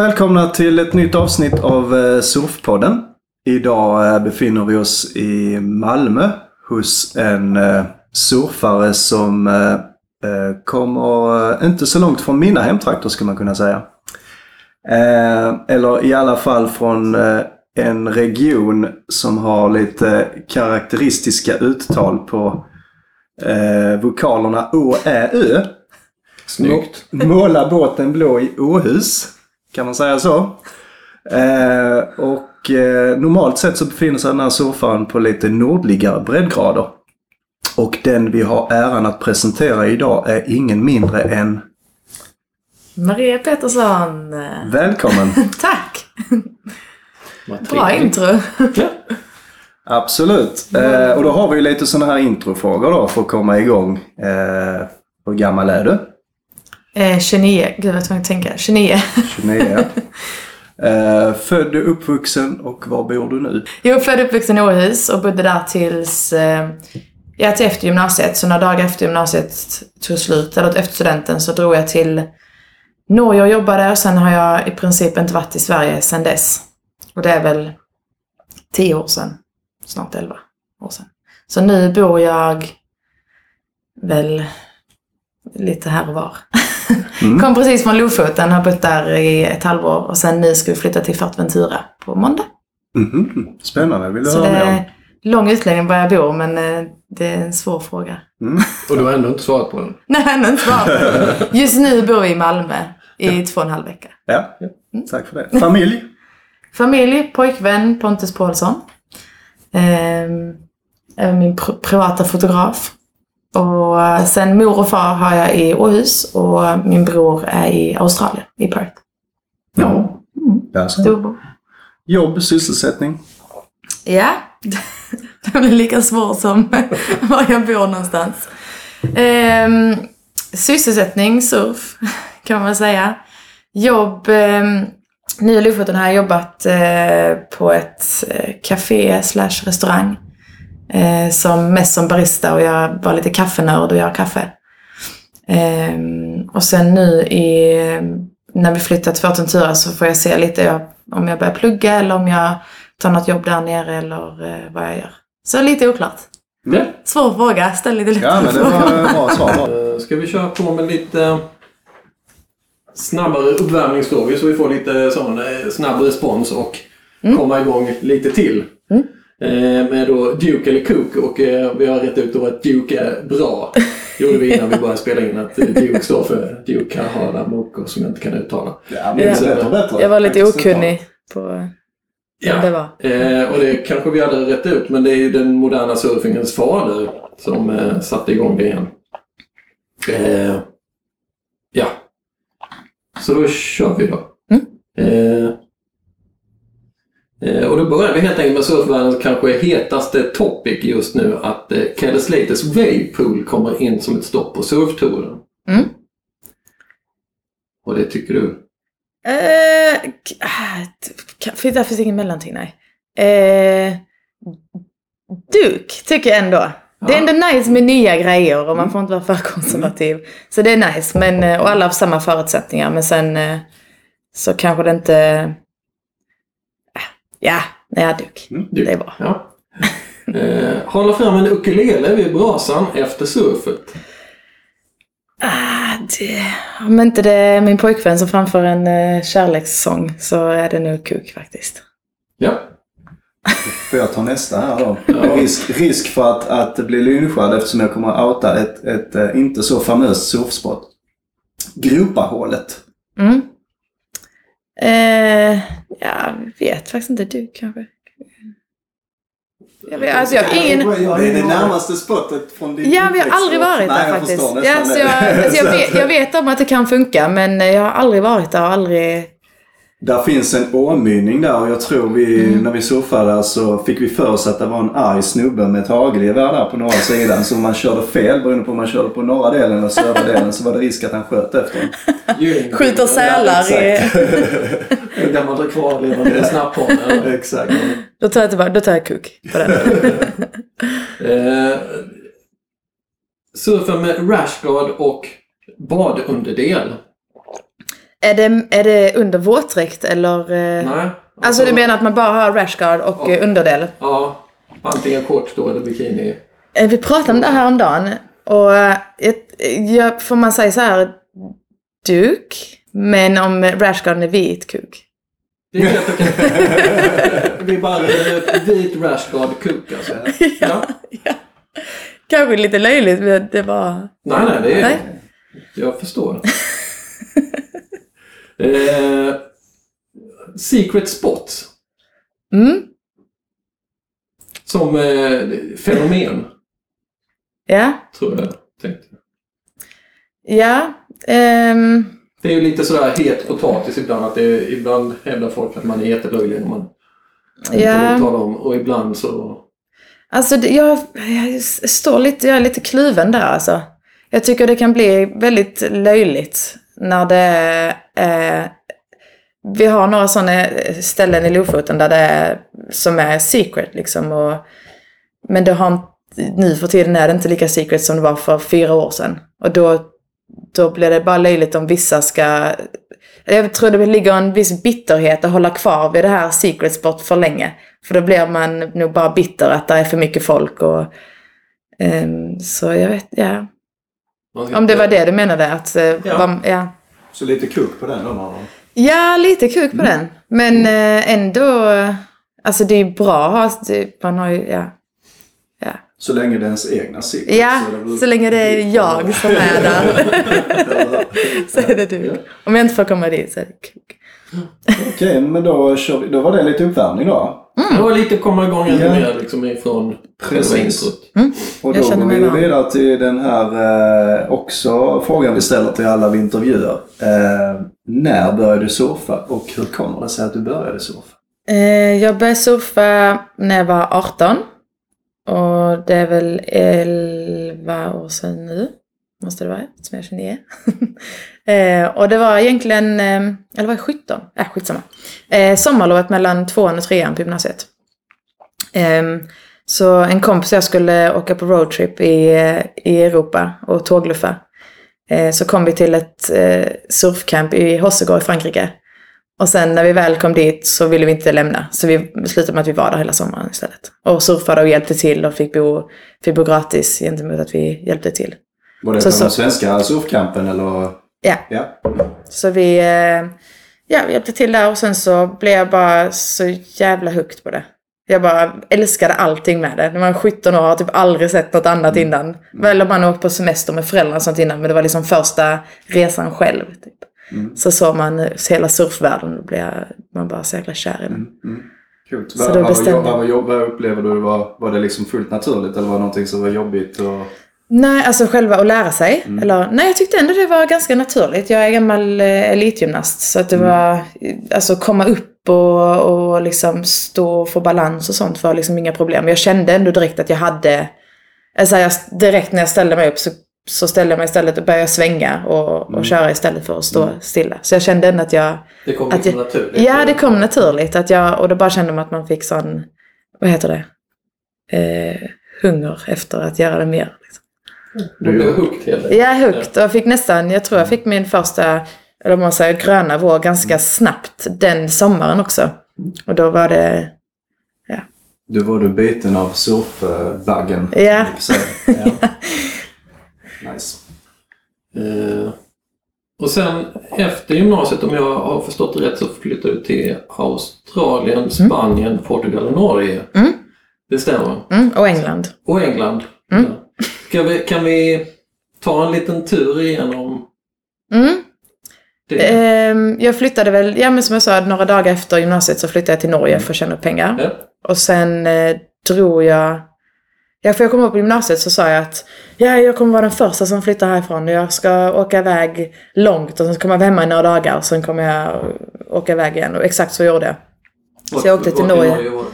Välkomna till ett nytt avsnitt av eh, Surfpodden. Idag eh, befinner vi oss i Malmö hos en eh, surfare som kommer inte så långt från mina hemtrakter skulle man kunna säga. Eller i alla fall från en region som har lite karaktäristiska uttal på vokalerna Å, Ä, Ö. Snyggt. Må- Måla båten blå i Åhus. Kan man säga så. Eh, och eh, normalt sett så befinner sig den här surfaren på lite nordligare breddgrader. Och den vi har äran att presentera idag är ingen mindre än Maria Pettersson. välkommen! Tack! Bra intro. Ja. Absolut. Eh, och då har vi ju lite sådana här introfrågor då för att komma igång. Eh, hur gammal är du? Eh, 29. Gud jag tänka. 29. 29. eh, född och uppvuxen och var bor du nu? Jag är född och uppvuxen i Åhus och bodde där tills, eh, ja till efter gymnasiet. Så några dagar efter gymnasiet tog slut, eller efter studenten, så drog jag till Norge och jobbade och sen har jag i princip inte varit i Sverige sedan dess. Och det är väl 10 år sedan. Snart 11 år sedan. Så nu bor jag väl lite här och var. Mm. Kom precis från Lofoten, har bott där i ett halvår och sen nu ska vi flytta till Fuerteventura på måndag. Mhm. Spännande, vill du Så höra det mer om? lång utläggning var jag bor, men eh, det är en svår fråga. Mm. Och du har ändå inte svarat på den. Nej, ändå inte svar. Just nu bor vi i Malmö i två och en halv vecka. Ja, tack för det. Familj? Familj, pojkvän Pontus Paulsson. Är min pr- privata fotograf. Och eh, sen mor och far har jag i Åhus och min bror är i Australien, i Perth. Ja. ja så. Storbo. Jobb, sysselsättning? Ja, det blir lika svårt som var jag bor någonstans. Ehm, sysselsättning, surf, kan man säga. Jobb, um, nu i Lofoten har jag jobbat eh, på ett eh, café slash restaurang. Eh, som mest som barista och jag var lite kaffenörd och gör kaffe. Ehm, och sen nu i, när vi flyttat till Fuerteventura så får jag se lite jag, om jag börjar plugga eller om jag tar något jobb där nere eller eh, vad jag gör. Så lite oklart. Ja, Svår fråga, ställ lite lättare ja men det var bra svar. Eh, Ska vi köra på med lite snabbare uppvärmningsfrågor så vi får lite sån eh, snabb respons och komma igång lite till. Mm. Eh, Med då Duke eller Cook och eh, vi har rätt ut då att Duke är bra. gjorde vi innan vi började spela in att eh, Duke står för Duke Kahana Moko som jag inte kan uttala. Ja, men Ja. det är bättre bättre. Jag var lite okunnig på vad det var. Eh, och det kanske vi hade rätt ut, men det är ju den moderna surfingens fader som eh, satte igång det igen. Eh, ja. Så då kör vi då. Mm. Eh, eh, och då börjar vi helt enkelt med surfvärldens kanske hetaste topic just nu, att eh, Kelly Slaters Wave Pool kommer in som ett stopp på surftouren. Mm. Och det tycker du? Eh, t- kan- finns ingen mellanting, nej. Eh, Duk tycker jag ändå. Det är ändå nice med nya grejer och man får inte vara för konservativ. Så det är nice. Men, eh, och alla har samma förutsättningar. Men sen eh, så kanske det inte... Ja, nej, Duk. Mm, du. Det är bra. Ja. Eh, hålla fram en ukulele vid brasan efter surfet. Ah, det, om inte det är min pojkvän som framför en uh, kärlekssång så är det nog kuk faktiskt. Ja. Får jag ta nästa här då? Ja. Risk, risk för att, att bli lynchad eftersom jag kommer att outa ett, ett eh, inte så famöst surfspot. Gropahålet. Mm. Eh, jag vet faktiskt inte. Du kanske? Jag, vet, alltså jag har ingen... Det är det närmaste spottet från din Ja, jag har aldrig varit Nej, där jag faktiskt. förstår Ja, så jag, alltså jag, vet, att- jag vet om att det kan funka men jag har aldrig varit där och aldrig... Där finns en åmynning där och jag tror vi, Mm. när vi surfade så fick vi för oss att det var en arg snubbe med ett hagelgevär där på norra sidan. Så om man körde fel, beroende på om man körde på norra delen eller södra delen, så var det risk att han sköt efter en. Skjuter sälar i... En gammal kvarlevande snapphane. Exakt. Då tar jag tillbaka, då tar jag kuk på den. Eh, surfa med rashguard och badunderdel. Är det, är det under våtdräkt eller? eh, Nej. Alltså du menar att man bara har rashguard och Ja. eh, underdel? Ja, antingen kort då eller bikini. Eh, Vi pratade om det här om dagen och jag, får man säga så här duk, men om rashguarden är vit kuk. Det är helt okej. Det blir bara vit rashguard kuk alltså. Ja. Kanske lite löjligt men det var... Nej, nej, det är... Nej. Jag förstår. eh, secret spot. Mm, Som eh, fenomen, ja, tror jag tänkte. ja. ehm, Det är ju lite sådär het potatis ibland. Att är, ibland hävdar folk att man är jättelöjlig om man inte Ja. vill tala om. Och ibland så... Alltså jag, jag står lite, jag är lite kluven där alltså. Jag tycker det kan bli väldigt löjligt när det är... Vi har några sådana ställen i Lofoten där det är, som är secret liksom. Och, men det har, nu för tiden är det inte lika secret som det var för fyra år sedan. Och då, då blir det bara löjligt om vissa ska... Jag tror det ligger en viss bitterhet att hålla kvar vid det här secret spot för länge. För då blir man nog bara bitter att det är för mycket folk och... ehm, så jag vet, ja man Om det var det du menade att... eh, Ja. var- ja. Så lite kuk på den då Marlon. Ja, lite kuk på den. Men eh, ändå... eh, Alltså det är ju bra att ha... Man har ju... Ja. Ja, Så länge det är ens egna secret. ja så väl- så länge det är jag som är där. så är det du. Om jag inte får komma dit så är det kuk. Okej, men då, kör vi, då var det lite uppvärmning då. Det var lite komma igång ännu Ja. mer liksom ifrån Precis. introt. Och Jag då går vi van. vidare till den här eh, också frågan vi ställer till alla vi intervjuar. Eh, när började du surfa och hur kommer det sig att du började surfa? Eh, jag började surfa när jag var 18. Och det är väl 11 år sedan nu. Måste det vara, som jag är 29. eh, och det var egentligen, eh, eller var jag 17? Äh, skitsamma. Eh, sommarlovet mellan tvåan och trean på gymnasiet. Eh, så en kompis och jag skulle åka på roadtrip i, i Europa och tågluffa. Eh, så kom vi till ett eh, surfcamp i Hossegård i Frankrike. Och sen när vi väl kom dit så ville vi inte lämna. Så vi beslutade med att vi var där hela sommaren istället. Och surfade och hjälpte till och fick bo, fick bo gratis gentemot att vi hjälpte till. Var det Så- så- den svenska surfkampen eller? Ja, Ja. så vi, eh, ja, vi hjälpte till där och sen så blev jag bara så jävla hooked på det. Jag bara älskade allting med det. När man var 17 år har typ aldrig sett något annat innan. Väl om man åkt på semester med föräldrarna och sånt innan. Men det var liksom första resan själv. Typ. Mm. Så såg man eh, hela surfvärlden och blev man bara så jäkla kär i den. Mm. Mm. Kul. Så Vad, då vad, bestämde vad, vad upplever du? Var, var det liksom fullt naturligt eller var det någonting som var jobbigt? Och... Nej, alltså själva att lära sig. Mm. Eller, nej, jag tyckte ändå det var ganska naturligt. Jag är gammal eh, elitgymnast. Så att Mm. det var, eh, alltså komma upp och, och liksom stå och få balans och sånt var liksom inga problem. Jag kände ändå direkt att jag hade, alltså jag, direkt när jag ställde mig upp så, så ställde jag mig istället och började svänga och, och Mm. köra istället för att stå stilla. Så jag kände ändå att jag, Det kom Att liksom jag- naturligt. ja det kom naturligt. Att jag, och då bara kände man att man fick sån, vad heter det, eh, hunger efter att göra det mer. Liksom. Du blev hooked helt enkelt. Jag är hooked och jag fick nästan, jag tror jag fick min första, eller man säger, gröna vår ganska snabbt den sommaren också. Och då var det, Du var du biten av surfbaggen. Ja. ja. Nice. Eh, och sen efter gymnasiet, om jag har förstått det rätt, så flyttade du till Australien, Spanien, Portugal och Norge. Mm. Det stämmer. mm, och England. Och England. Mm. Ja. Kan, vi, kan vi ta en liten tur igenom Mm. Ehm, jag flyttade väl, ja men som jag sa, några dagar efter gymnasiet så flyttade jag till Norge för att tjäna upp pengar. Ja. Och sen eh, drog jag... Ja, för jag kom upp på gymnasiet så sa jag att ja, jag kommer vara den första som flyttar härifrån. Jag ska åka iväg långt och sen kommer jag vara hemma i några dagar och sen kommer jag åka iväg igen. Och exakt så gjorde jag. Så jag åkte till i Norge. var?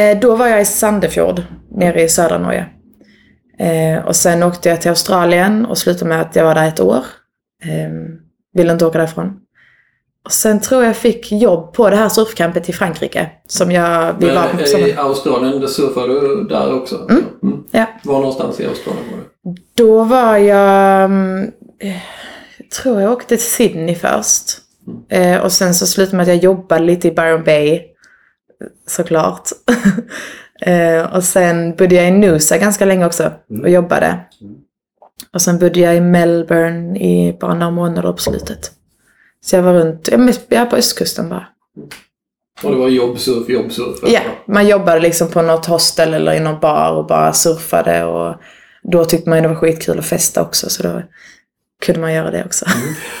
Eh, då var jag i Sandefjord, nere i södra Norge. Eh, och sen åkte jag till Australien och slutade med att jag var där ett år. Eh, ville inte åka därifrån. Och sen tror jag fick jobb på det här surfcampet i Frankrike. Som jag... Vi var på Men sommaren. i Australien, det surfade du där också? Mm. Mm. Ja. Var någonstans i Australien var du? Då var jag... mm, eh, Jag tror jag åkte till Sydney först. Eh, och sen så slutade med att jag jobbade lite i Byron Bay. Såklart. eh, och sen bodde jag i Noosa ganska länge också och jobbade. Mm. Och sen bodde jag i Melbourne i bara några månader på slutet. Så jag var runt, jag var på östkusten bara. Och det var jobbsurf, jobbsurf. Ja, man jobbade liksom på något hostel eller i någon bar och bara surfade och då tyckte man ju det var skitkul att festa också så då kunde man göra det också.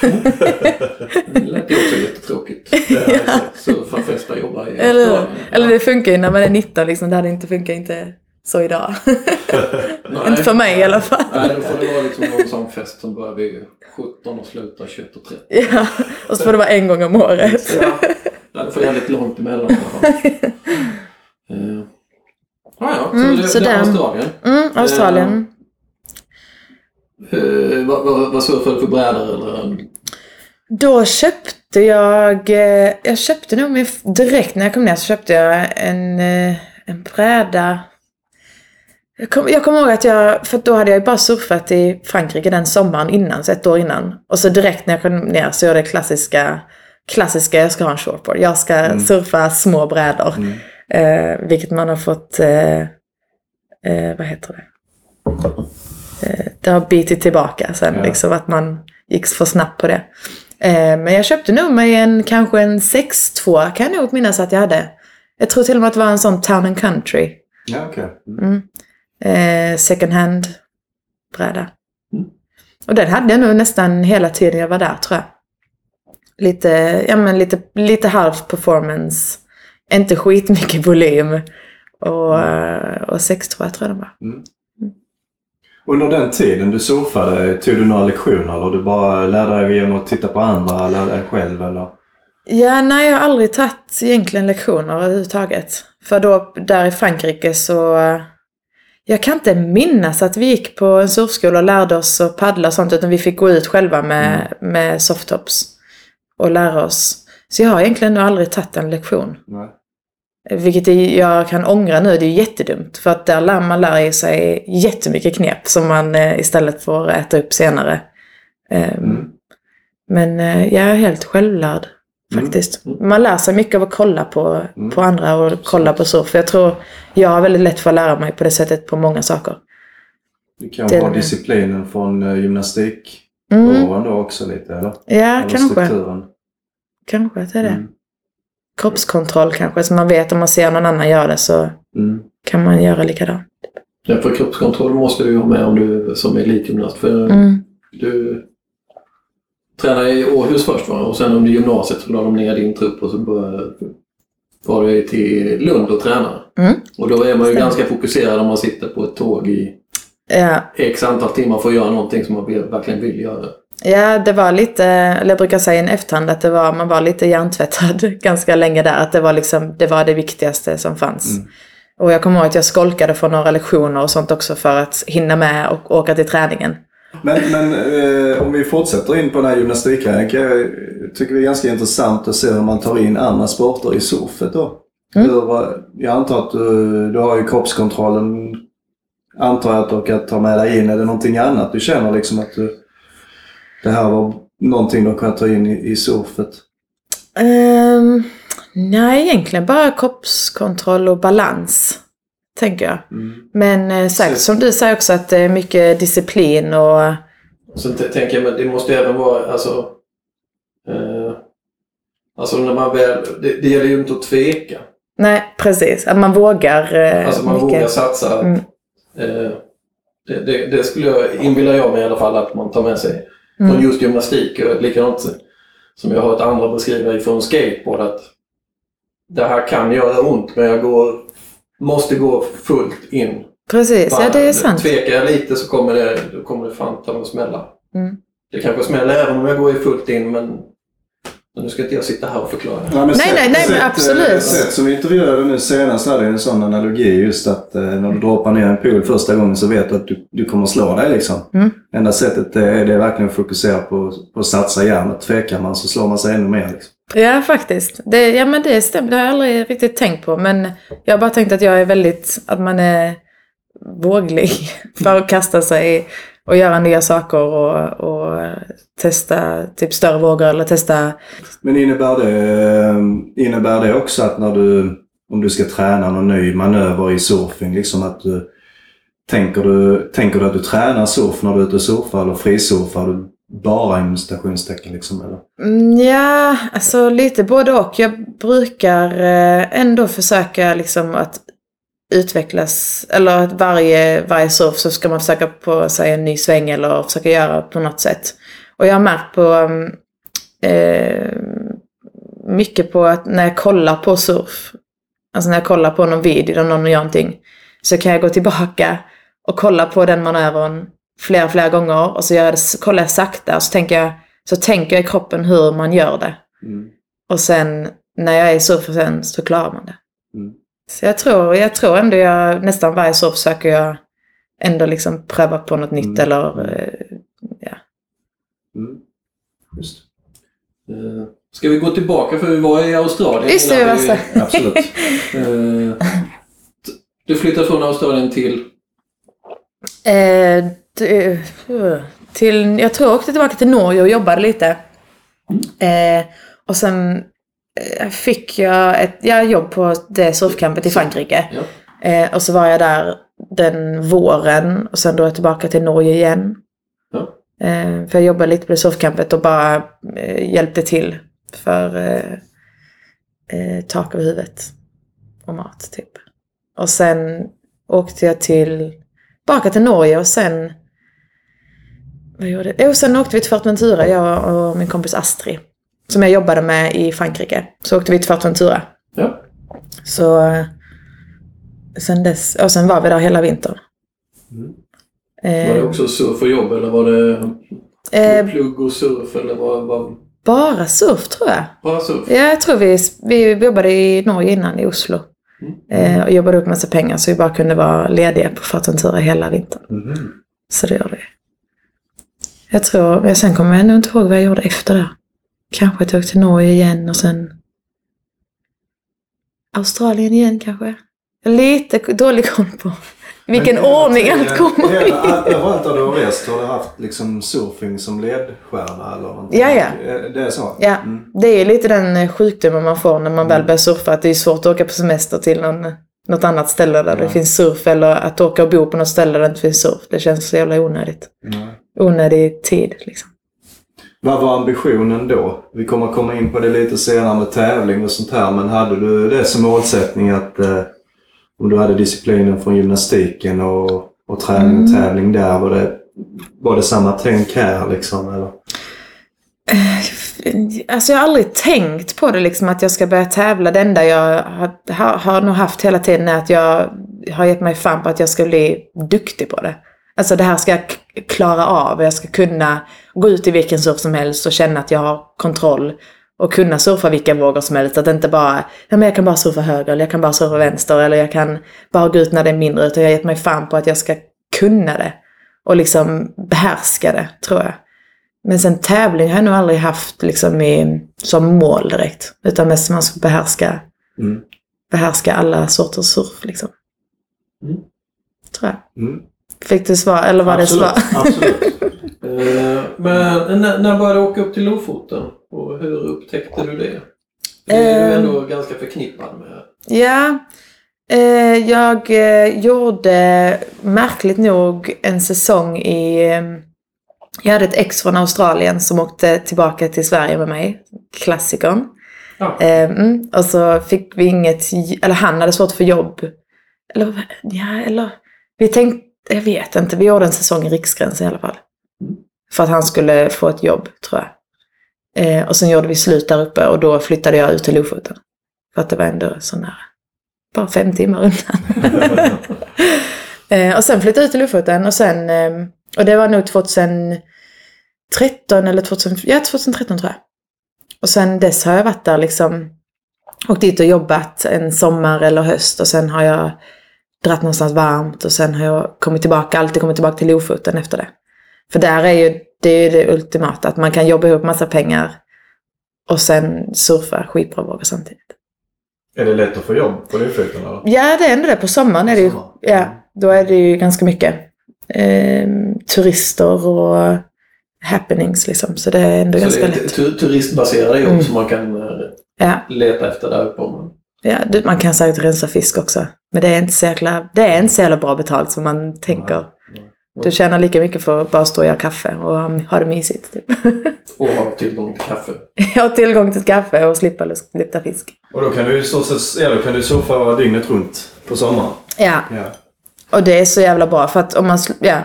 Det lät ju också jättetråkigt. Surfa, festa, jobba i Eller, eller det funkar ju när man är 19 liksom. Det hade inte funkat inte så idag. Inte för mig i alla fall. Nej, då får det vara liksom sån fest som börjar vid 17 och slutar 21 och 30. Ja, och så får det vara en gång om året. Ja, ja, det får jag lite långt emellan i alla fall. Eh, Ja, ja, så Mm, det, så det är. Australien. Mm, Australien. Eh, vad, vad, vad surfade du för brädor eller? Då köpte jag, eh, jag köpte nog min, direkt när jag kom ner så köpte jag en, eh, en bräda. Jag kommer jag kommer ihåg att jag, för då hade jag ju bara surfat i Frankrike den sommaren innan, så ett år innan. Och så direkt när jag kom ner så gjorde jag det klassiska, klassiska, jag ska ha en shortboard. Jag ska surfa små brädor. Mm. Eh, vilket man har fått, eh, vad heter det? Eh, det har bitit tillbaka sen, Ja. liksom att man gick för snabbt på det. Eh, men jag köpte nog mig en, kanske en 6-2 kan jag nog minnas att jag hade. Jag tror till och med att det var en sån Town and Country. Ja, okej. Mm. Mm. Eh, second hand bräda. Mm. Och den hade jag nog nästan hela tiden jag var där tror jag. Lite, ja men lite, lite halv performance. Inte skitmycket volym. Och, eh, och 6 tror jag tror jag den var. Mm. Under den tiden du surfade, tog du några lektioner eller du bara lärde dig genom att titta på andra eller lärde dig själv? Eller? Ja, nej jag har aldrig tagit egentligen lektioner överhuvudtaget. För då, där i Frankrike så... Jag kan inte minnas att vi gick på en surfskola och lärde oss att paddla och sånt. Utan vi fick gå ut själva med, med softtops. Och lära oss. Så jag har egentligen aldrig tagit en lektion. Nej. Vilket jag kan ångra nu, det är jättedumt. För att där lär man lär sig jättemycket knep som man eh, istället får äta upp senare. Ehm, Mm. Men eh, jag är helt självlärd faktiskt. Man lär sig mycket av att kolla på, Mm. på andra och kolla på surf. Jag tror jag har väldigt lätt för att lära mig på det sättet på många saker. Det kan Det- vara disciplinen från uh, gymnastik. Mm. Då också lite eller? Ja, eller kanske. strukturen. Kanske att det är det. Kroppskontroll kanske, så man vet om man ser någon annan göra det så Mm. kan man göra likadant. Ja, för kroppskontroll måste du ju ha med om du som elitgymnast. För Mm. du tränade i Århus först va? Och sen under gymnasiet så la de ner din trupp och så började, var du till Lund och tränade. Mm. Och då är man ju Stämmer. ganska fokuserad om man sitter på ett tåg i Ja, x antal timmar för att göra någonting som man verkligen vill göra. Ja, det var lite, eller jag brukar säga i en efterhand att det var, man var lite hjärntvättad ganska länge där. Att det var liksom, det var det viktigaste som fanns. Mm. Och jag kommer ihåg att jag skolkade från några lektioner och sånt också för att hinna med och åka till träningen. Men, men eh, om vi fortsätter in på den här gymnastikgrejen. Jag tycker det är ganska intressant att se hur man tar in andra sporter i surfet då. Mm. Hur, jag antar att du, du har ju kroppskontrollen. Antar jag att du kan ta med dig in. Är det någonting annat du känner liksom att du, det här var någonting du kan ta in i, i surfet? Ehm, nej, egentligen bara kroppskontroll och balans. Tänker jag. Mm. Men eh, säkert som du säger också att det är mycket disciplin och... T- tänker jag, men det måste ju även vara, alltså... Eh, alltså när man väl... Det, det gäller ju inte att tveka. Nej, precis. Att man vågar eh, Alltså man mycket. vågar satsa. Mm. Eh, det, det, det skulle jag, inbillar jag mig i alla fall att man tar med sig. Mm. Från just gymnastik, och likadant som jag har hört andra beskriva ifrån skateboard att det här kan göra ont men jag går, måste gå fullt in. Precis, ja det är sant. Tvekar jag lite så kommer det, kommer det fan ta mig att smälla. Mm. Det kanske smäller även om jag går fullt in men nu ska inte jag sitta här och förklara. Ja, men Nej, nej, nej, men sätt, absolut. eh, Sätt som vi intervjuade nu senast hade en sån analogi just att eh, när du droppar ner en pool första gången så vet du att du, du kommer slå dig liksom. Mm. Enda sättet eh, är det verkligen att fokusera på, på att satsa järnet. Tvekar man så slår man sig ännu mer. Liksom. Ja, faktiskt. Det, ja, men det stämmer. Det har jag aldrig riktigt tänkt på. Men jag har bara tänkt att jag är väldigt, att man är våglig för att kasta sig och göra nya saker och, och testa typ större vågor eller testa... Men innebär det, innebär det också att när du, om du ska träna någon ny manöver i surfing, liksom att du Tänker du, tänker du att du tränar surf när du är ute och surfar eller frisurfar du bara inom stationstecken liksom? Eller? Mm, Ja, alltså lite både och. Jag brukar eh, ändå försöka liksom att utvecklas, eller att varje, varje surf så ska man försöka på sig en ny sväng eller försöka göra på något sätt. Och jag har märkt på mm, eh, mycket på att när jag kollar på surf, alltså när jag kollar på någon video där någon gör någonting, så kan jag gå tillbaka och kolla på den manövern flera, flera gånger och så gör jag det, kollar jag sakta och så tänker jag, så tänker jag i kroppen hur man gör det. Mm. Och sen när jag är i surfen så klarar man det. Mm. Så jag tror, jag tror ändå jag, nästan varje surf försöker jag ändå liksom pröva på något nytt Mm. eller eh, ja. Mm. Just. Eh, Ska vi gå tillbaka för vi var i Australien Just det, vi var så. Absolut. Eh, Du flyttade från Australien till... Till, jag tror jag åkte tillbaka till Norge och jobbade lite. Eh, och sen fick jag ett ja, jobb på det surfcampet i Frankrike. Ja. Eh, och så var jag där den våren och sen då tillbaka till Norge igen. Ja. Eh, för jag jobbade lite på det surfcampet och bara eh, hjälpte till för eh, eh, tak över huvudet och mat typ. Och sen åkte jag till, tillbaka till Norge och sen vad gjorde jag? Jo, sen åkte vi till Fuerteventura, jag och min kompis Astrid. Som jag jobbade med i Frankrike. Så åkte vi till Fuerteventura. Ja. Så eh, sen dess, och sen var vi där hela vintern. Mm. Eh, Var det också surf och jobb eller var det eh, plugg och surf eller var, var bara surf tror jag. bara surf? Ja, jag tror vi, vi jobbade i Norge innan, i Oslo. Mm. Eh, och jobbade upp massa pengar så vi bara kunde vara lediga på Fuerteventura hela vintern. Mhm. Så det gör vi. Jag tror, men sen kommer jag nog inte ihåg vad jag gjorde efter det. Kanske att jag åkte till Norge igen och sen Australien igen kanske. Jag har lite dålig koll på i vilken Men ordning allt kommer allt- Överallt där du har rest har du haft liksom surfing som ledstjärna eller någonting? Ja, ja. Eh, Det är så? Ja, Mm. det är lite den eh, sjukdomen man får när man väl börjar surfa. Att det är svårt att åka på semester till någon, något annat ställe där Ja. det finns surf. Eller att åka och bo på något ställe där det inte finns surf. Det känns så jävla onödigt. Nej. Onödig tid liksom. Vad var ambitionen då? Vi kommer komma in på det lite senare med tävling och sånt här. Men hade du det som målsättning att eh, om du hade disciplinen från gymnastiken och, och träning och Mm. tävling där. Var det, var det samma tänk här liksom? Eller? Alltså jag har aldrig tänkt på det liksom att jag ska börja tävla. Det enda jag har, har, har nog haft hela tiden är att jag har gett mig fan på att jag ska bli duktig på det. Alltså det här ska jag klara av. Jag ska kunna gå ut i vilken surf som helst och känna att jag har kontroll. Och kunna surfa vilka vågor som helst. Att inte bara, ja men jag kan bara surfa höger eller jag kan bara surfa vänster eller jag kan bara gå ut när det är mindre. Utan jag har gett mig fan på att jag ska kunna det. Och liksom behärska det, tror jag. Men sen tävling har jag nog aldrig haft liksom i, som mål direkt. Utan mest man ska behärska, Mm. behärska alla sorters surf liksom. Mm. Tror jag. Mm. Fick du svar? Eller var det Absolut. svar? Absolut. Eh, Men när, när började du åka upp till Lofoten? Och hur upptäckte du det? Det är ju Ehm. ändå ganska förknippad med... Ja. Eh, jag eh, gjorde märkligt nog en säsong i... Eh, jag hade ett ex från Australien som åkte tillbaka till Sverige med mig. Klassikern. Ja. Eh, mm, och så fick vi inget, eller han hade svårt för jobb. Eller, ja, eller, vi tänkte, jag vet inte, vi gjorde en säsong i Riksgränsen i alla fall. För att han skulle få ett jobb, tror jag. Eh, och sen gjorde vi slut där uppe och då flyttade jag ut till Lofoten. För att det var ändå så nära. Bara fem timmar undan. eh, och sen flyttade jag ut till Lofoten och sen, eh, och det var nog 2013 eller 2000, ja, 2013 tror jag. Och sen dess har jag varit där liksom, åkt dit och jobbat en sommar eller höst och sen har jag dratt någonstans varmt och sen har jag kommit tillbaka, alltid kommit tillbaka till Lofoten efter det. För där är ju det, är det ultimata, att man kan jobba ihop massa pengar och sen surfa skitbra vågor samtidigt. är det lätt att få jobb på Lofoten eller? Ja, det är ändå det. På sommaren är det ju, ja, då är det ju ganska mycket. eh, turister och happenings liksom. Så det är ändå Så ganska är lätt. tu- turistbaserade jobb Mm. som man kan eh, Ja, leta efter där uppe. Ja, man kan säkert rensa fisk också. Men det är inte så jäkla, det är inte så jävla bra betalt som man tänker. Du tjänar lika mycket för att bara stå och göra kaffe och ha det mysigt. Typ. Och ha tillgång till kaffe. Har tillgång till kaffe och slippa lyfta fisk. Och då kan du stort sett, ja, då kan du surfa dygnet runt på sommaren. Ja, Ja. och det är så jävla bra för att om man, ja.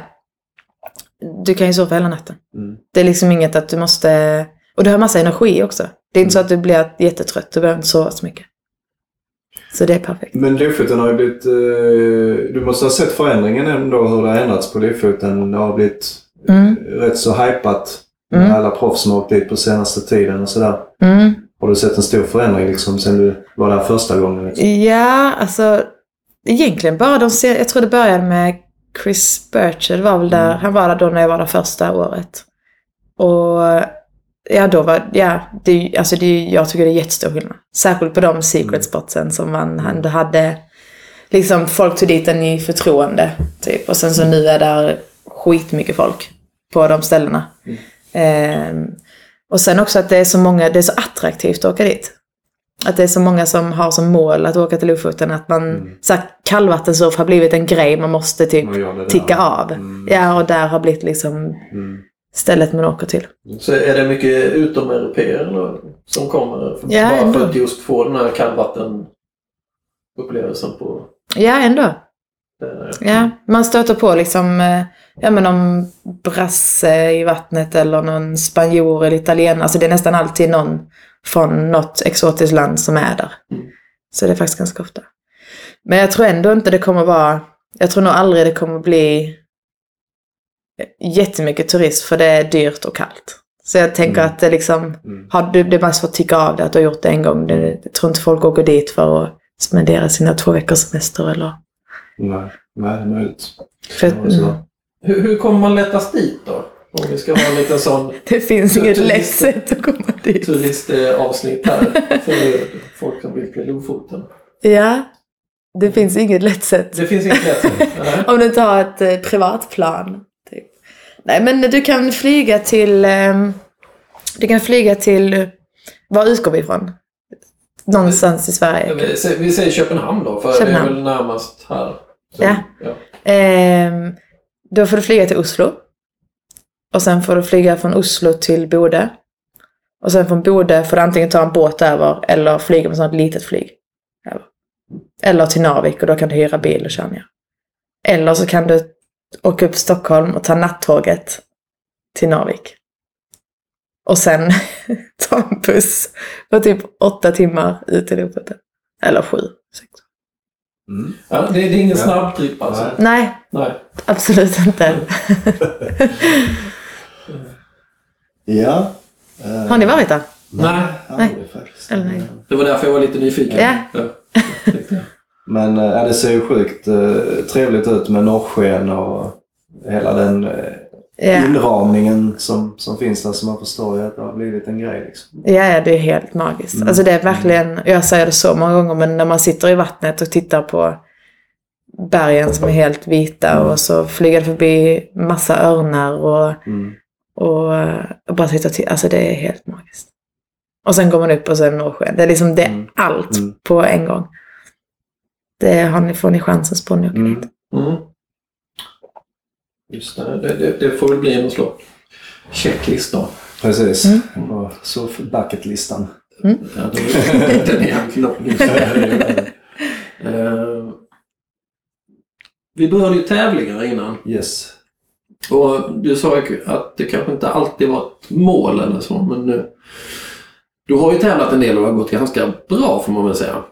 Du kan ju surfa hela natten. Mm. Det är liksom inget att du måste, och du har massa energi också. Det är inte så att du blir jättetrött, du behöver inte sova så mycket. Så det är perfekt. Men Lofoten har ju blivit... Eh, du måste ha sett förändringen ändå hur det har ändrats på Lofoten. Det har blivit Mm. rätt så hypat med Mm. alla proffs som har åkt dit på senaste tiden och sådär. Mm. Har du sett en stor förändring liksom sen du var där första gången? Liksom? Ja, alltså egentligen bara de ser, jag tror det började med Chris Bircher, det var väl där, Mm. han var där då när jag var där första året. Och ja, då var, ja, det, alltså det, jag tycker det är jättestor skillnad. Särskilt på de secret Mm. spotsen som man ändå hade, liksom folk tog dit en i förtroende, typ. Och sen så nu är där skitmycket folk på de ställena. Mm. Ehm, och sen också att det är så många, det är så attraktivt att åka dit. Att det är så många som har som mål att åka till Lofoten. Att man, Mm. så här, kallvattensurf har blivit en grej man måste typ ticka av. Mm. Ja, och där har blivit liksom Mm. Stället man åker till. Så är det mycket utomeuropeer eller, som kommer för, Ja, bara ändå. för att just få den här kallvattenupplevelsen på Ja, ändå. Ja, man stöter på liksom, eh, ja men någon brasse i vattnet eller någon spanjor eller italienare. Alltså det är nästan alltid någon från något exotiskt land som är där. Mm. Så det är faktiskt ganska ofta. Men jag tror ändå inte det kommer vara, jag tror nog aldrig det kommer bli jättemycket turist för det är dyrt och kallt. Så jag tänker Mm. att det liksom, Mm. har du, det är mest för att tycka av det, att du har gjort det en gång. Det, jag tror inte folk åker dit för att spendera sina två veckors semester eller... Nej, nej, det är möjligt. För, mm. Hur, hur kommer man lättast dit då? Om vi ska ha en liten sån Det finns inget turist- lätt sätt att komma dit. turistavsnitt här för folk som vill till Lofoten. Ja, det finns inget lätt sätt. Det finns inget lätt sätt. Om du inte har ett eh, privatplan. Nej, men du kan flyga till... Eh, du kan flyga till... Var utgår vi ifrån? Någonstans i Sverige. Vi säger- Köpenhamn då, för det Köpenhamn. är väl närmast här. Så, Ja. Ehm, då får du flyga till Oslo. Och sen får du flyga från Oslo till Bode. Och sen från Bode får du antingen ta en båt över eller flyga med sånt litet flyg. över. Eller till Narvik och då kan du hyra bil och köra ner. Eller så kan du åka upp till Stockholm och ta nattåget till Narvik. Och sen ta en buss på typ åtta timmar ut till Lofoten. Eller sju, sex. Mm. Ja, det, det är ingen Ja. snabb trip alltså. Nej. Nej, Nej. absolut inte. Ja. eh, Har ni varit där? Nej. faktiskt. Eller nej. Det var därför jag var lite nyfiken. Ja. jag. Men eh, ja, det ser ju sjukt eh, trevligt ut med norrsken och hela den Ja. inramningen som, som finns där. Så man förstår ju att det har blivit en grej. Liksom. Ja, ja, det är helt magiskt. Mm. Alltså det är verkligen, jag säger det så många gånger, men när man sitter i vattnet och tittar på bergen som är helt vita Mm. och så flyger det förbi massa örnar och, Mm. och, och bara titta till. Alltså det är helt magiskt. Och sen går man upp och så är det norrsken. Det är liksom det, Mm. allt Mm. på en gång. Det har ni, får ni chansen på när ni åker Mm. dit. Mm. Just det, det, det, det får väl bli en slå. checklist då. Precis. Mm. Och så för bucketlistan. Ja, det, den är lång. Eh, Vi berörde ju tävlingar innan. yes. Och du sa ju att det kanske inte alltid var ett mål eller så, men nu... Du har ju tävlat en del och det har gått ganska bra får man väl säga.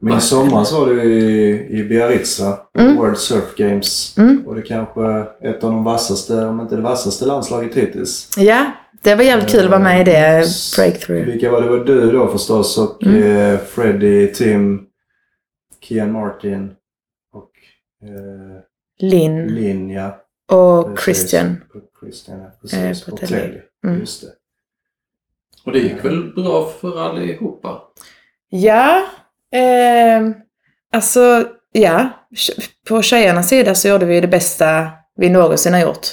Men i somras var du i, i Biarritz? Mm. World Surf Games. Mm. Och det kanske ett av de vassaste, om inte det vassaste landslaget hittills. Ja, det var jävligt kul att vara med i det Eh, breakthrough. Vilka var det? var du då förstås och Mm. eh, Freddie, Tim, Kian Martin och eh, Linn Linn, ja. och. Christian. Och Christian, ja. Eh, Precis. på och Telly. Telly. Mm. Just det. Och det gick väl bra för allihopa? Ja, eh, alltså ja. På tjejernas sida så gjorde vi det bästa vi någonsin har gjort.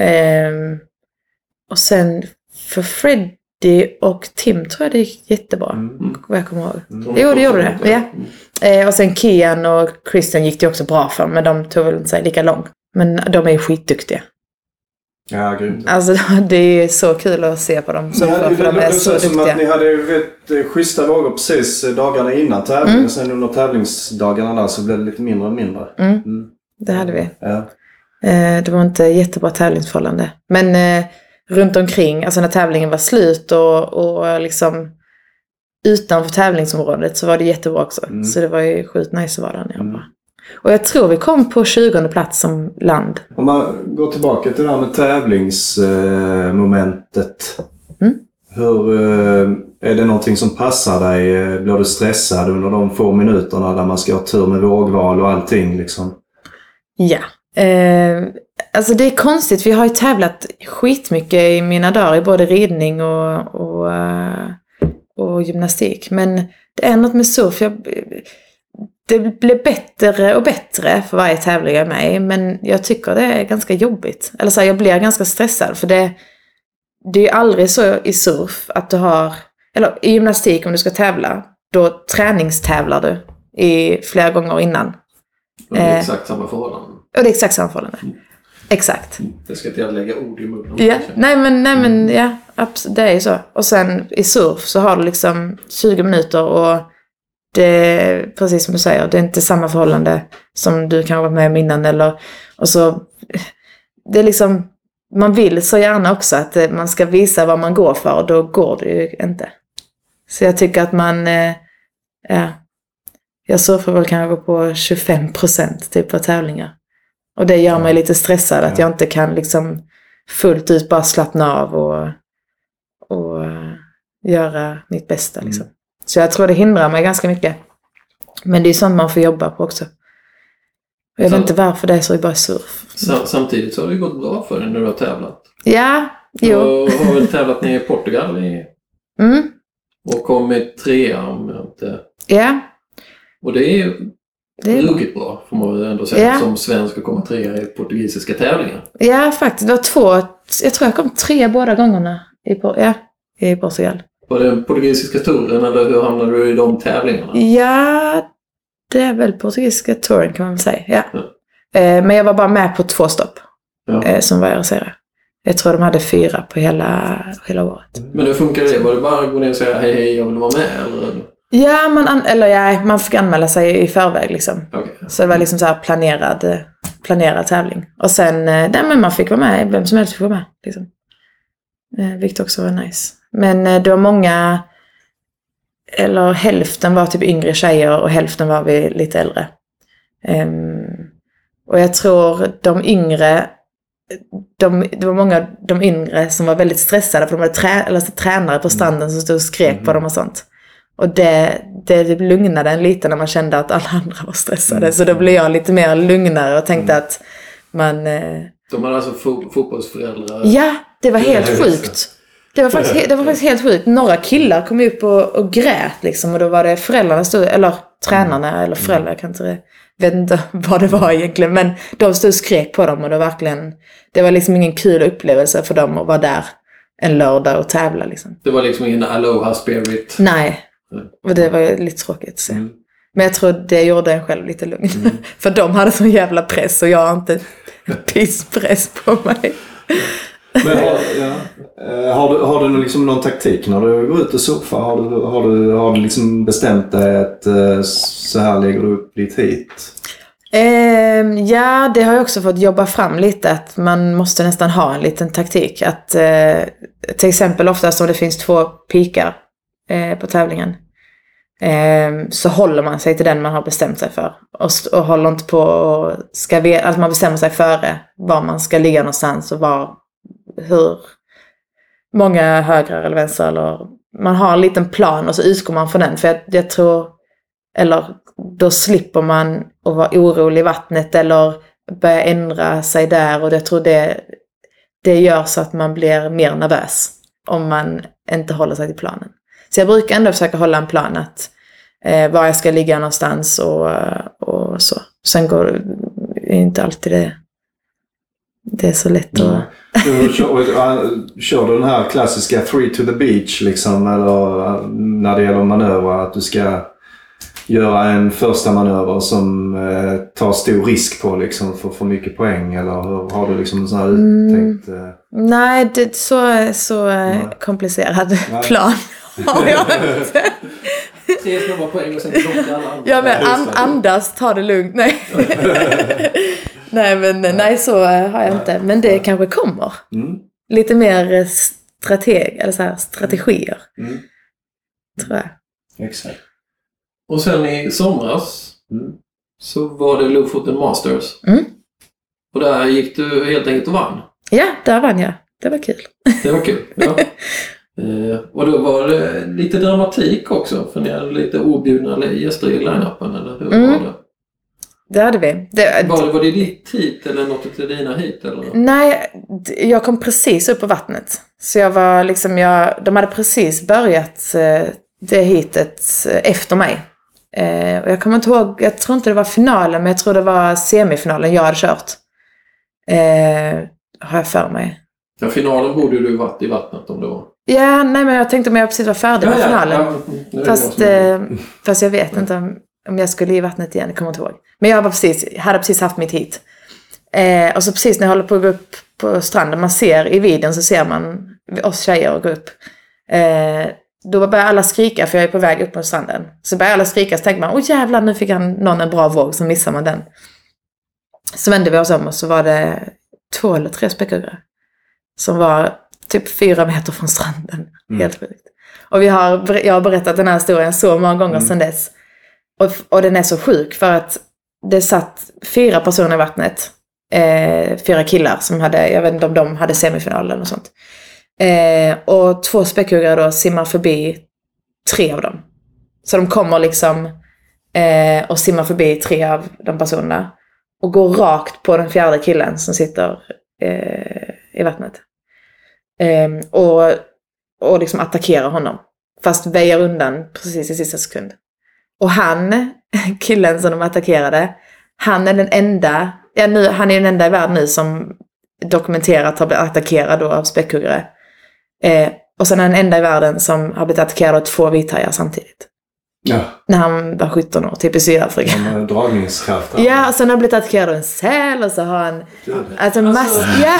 Ehm, och sen för Freddie och Tim tror jag det gick jättebra. Mm. Vad jag kommer ihåg. Mm. Jo, det gjorde det. Ja. Eh, och sen Kian och Christian gick det också bra för, men de tog väl inte sig lika långt. Men de är skitduktiga. Ja, grymt. Alltså det är så kul att se på dem. Så Ja, för, för de är så låter som att duktiga. ni hade vet, eh, schyssta vågor precis eh, dagarna innan tävlingen. Mm. Och sen under tävlingsdagarna där så blev det lite mindre och mindre. Mm, Mm. det hade vi. Ja. Eh, det var inte jättebra tävlingsförhållande. Men eh, runt omkring, alltså när tävlingen var slut och, och liksom utanför tävlingsområdet så var det jättebra också. Mm. Så det var ju sjukt nice att vara där nere. Mm. bara. Och jag tror vi kom på 20 plats som land. Om man går tillbaka till det här med tävlingsmomentet. Mm. Hur, eh, är det någonting som passar dig? Eh, Blir du stressad under de få minuterna där man ska ha tur med vågval och allting? Liksom? Ja. Eh, alltså det är konstigt, vi har ju tävlat skitmycket i mina dagar i både ridning och, och, eh, och gymnastik. Men det är något med surf, jag, det blir bättre och bättre för varje tävling jag är med i. Men jag tycker det är ganska jobbigt. Eller så här, jag blir ganska stressad för det, det är ju aldrig så i surf att du har, eller i gymnastik om du ska tävla, då träningstävlar du i flera gånger innan. Och det är Eh. exakt samma förhållanden. Och det är exakt samma förhållande. Exakt. Det ska inte jag lägga ord i munnen. Ja, nej men, nej men ja, abs- det är ju så. Och sen i surf så har du liksom 20 minuter och det är precis som du säger, det är inte samma förhållande som du kan ha varit med om innan eller och så det är liksom man vill så gärna också att eh, man ska visa vad man går för och då går det ju inte. Så jag tycker att man, eh, ja, jag surfar väl kanske på 25 procent typ på tävlingar. Och det gör mig lite stressad att Ja. jag inte kan liksom fullt ut bara slappna av och, och eh, göra mitt bästa. Liksom. Så jag tror det hindrar mig ganska mycket. Men det är sånt man får jobba på också. Jag Så- vet inte varför det är så i bara surf. Sam- Samtidigt så har det gått bra för dig när du har tävlat. Ja, Du jo. har väl tävlat nere i Portugal i, Mm, och kommit trea om jag inte... ja, Och det är ju det är bra. ruggigt bra får man väl ändå säga Ja. som svensk att komma trea i portugisiska tävlingar. Ja, faktiskt. Det var två, jag tror jag kom tre båda gångerna i, ja, i Portugal. Var det den portugisiska touren eller hur hamnade du i de tävlingarna? Ja, det är väl portugisiska touren kan man väl säga. Ja. Ja. Eh, men jag var bara med på två stopp Ja. eh, som var RSR. Jag tror de hade fyra på hela, hela året. Men hur funkar det? Var det bara att gå ner och säga hej hej jag vill vara med eller? Ja, man, an- eller ja, man fick anmäla sig i förväg liksom. Okej. Så det var liksom så här planerad, planerad tävling. Och sen, eh, nej men man fick vara med, vem som helst fick vara med. Liksom. Vilket också var nice. Men eh, det var många, eller hälften var typ yngre tjejer och hälften var vi lite äldre. Ehm, och jag tror de yngre, de, det var många av de yngre som var väldigt stressade för de hade trä, eller så tränare på stranden som stod och skrek på dem och sånt. Och det, det lugnade en lite när man kände att alla andra var stressade. Så då blev jag lite mer lugnare och tänkte att man... Eh, De hade alltså fo- fotbollsföräldrar? ja, det var helt sjukt. Det var, faktiskt, det var faktiskt helt sjukt. Några killar kom upp och, och grät liksom. Och då var det föräldrarna stod, eller tränarna eller föräldrar, jag kan inte, vet inte vad det var egentligen. Men de stod och skrek på dem och det var verkligen, det var liksom ingen kul upplevelse för dem att vara där en lördag och tävla liksom. Det var liksom ingen aloha spirit? Nej. Och det var lite tråkigt se. Mm. Men jag tror det gjorde en själv lite lugn. För de hade sån jävla press och jag har inte pisspress på mig. Men har, ja. Eh, har, du, har du liksom någon taktik när du går ut och surfar? Har du, har du, har du liksom bestämt dig att eh, så här lägger du upp ditt hit? Ehm, ja, det har jag också fått jobba fram lite. Att man måste nästan ha en liten taktik. Att eh, till exempel oftast om det finns två pikar på tävlingen. ehm, så håller man sig till den man har bestämt sig för. Och, och håller inte på och ska ve- att man bestämmer sig före var man ska ligga någonstans och var, hur många högrar eller vänster eller man har en liten plan och så utgår man från den. För jag, jag tror, eller då slipper man att vara orolig i vattnet eller börja ändra sig där och jag tror det, det gör så att man blir mer nervös om man inte håller sig till planen. Så jag brukar ändå försöka hålla en plan att eh, var jag ska ligga någonstans och, och så. Sen går det inte alltid det det är så lätt att... Du, kör, kör du den här klassiska three to the beach liksom? Eller när det gäller manövrar att du ska göra en första manöver som eh, tar stor risk på liksom för för mycket poäng? Eller har du liksom en sån här uttänkt... Eh, Nej, det, så, så eh, Nej. komplicerad Nej. plan har jag inte. Tre snabba poäng och sen plocka alla andra. Ja men an, det. andas, ta det lugnt. Nej. nej men nej så eh, har jag inte. Men det kanske kommer. mm, Lite mer eh, strateg, eller så här, strategier. mm, Tror jag. exakt. Och sen i somras Mm. så var det Lofoten Masters. Mm. Och där gick du helt enkelt och vann. Ja, där vann jag. Det var kul. Det var kul. Ja. Eh, och då var det lite dramatik också, för ni hade lite objudna gäster i line-upen, eller hur Mm. var det? Det hade vi. Det, Var var det ditt hit eller något av dina hit? Eller? Nej, jag kom precis upp på vattnet. Så jag var liksom, jag, de hade precis börjat eh, det hitet eh, efter mig. Eh, och jag kommer inte ihåg, jag tror inte det var finalen, men jag tror det var semifinalen jag hade kört. Har jag för mig. Ja, finalen borde du varit i vattnet om det var. Ja, nej men jag tänkte om jag precis var färdig med finalen. Ja, mm, Fast, eh, fast jag vet inte om, om jag skulle i vattnet igen, jag kommer inte ihåg. Men jag var precis, hade precis haft mitt hit. Eh, och så precis när jag håller på att gå upp på stranden, man ser i videon så ser man oss tjejer gå upp. Eh, då börjar alla skrika, för jag är på väg upp på stranden. Så börjar alla skrika, så tänker man, åh jävlar nu fick han någon en bra våg, så missar man den. Så vände vi oss om och så var det två eller tre späckhuggare. Som var typ fyra meter från stranden. Mm. Helt sjukt. Och vi har, jag har berättat den här historien så många gånger Mm. sedan dess. Och, och den är så sjuk för att det satt fyra personer i vattnet. Eh, fyra killar som hade, jag vet inte om de hade semifinalen och sånt. Eh, och två späckhuggare då simmar förbi tre av dem. Så de kommer liksom eh, och simmar förbi tre av de personerna. Och går rakt på den fjärde killen som sitter eh, i vattnet. Ehm, och, och liksom attackerar honom. Fast väjer undan precis i sista sekund. Och han, killen som de attackerade, han är den enda, ja, nu, han är den enda i världen nu som dokumenterat har blivit attackerad då av späckhuggare. Eh, och sen är han den enda i världen som har blivit attackerad av två vithajar samtidigt. Ja, När han var 17 år, typ i Sydafrika. dragningskraft. här. Ja, och sen har han blivit attackerad av en säl och så har han... Alltså mass... Ja!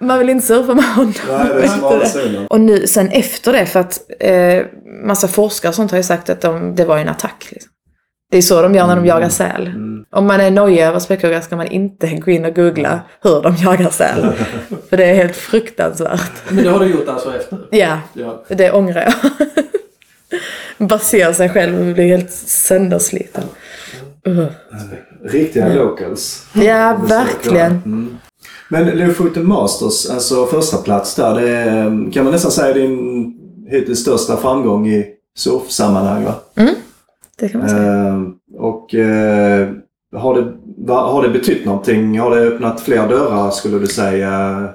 Man vill inte surfa med honom. Nej, det är zonen. Och nu, sen efter det, för att eh, massa forskare och sånt har ju sagt att de, det var ju en attack. Liksom. Det är så de gör när de jagar säl. Mm. Om man är nojig över späckhuggare ska man inte gå in och googla hur de jagar säl. För det är helt fruktansvärt. Men det har du gjort alltså efter? Ja, Ja. det ångrar jag. Bara ser sig själv och blir helt söndersliten. Uh. Riktiga locals. Ja, verkligen. Mm. Men Lofoten Masters, alltså första plats där, det är, kan man nästan säga din hittills största framgång i surfsammanhang va? Det kan man säga. Eh, och eh, har, det, har det betytt någonting? Har det öppnat fler dörrar skulle du säga?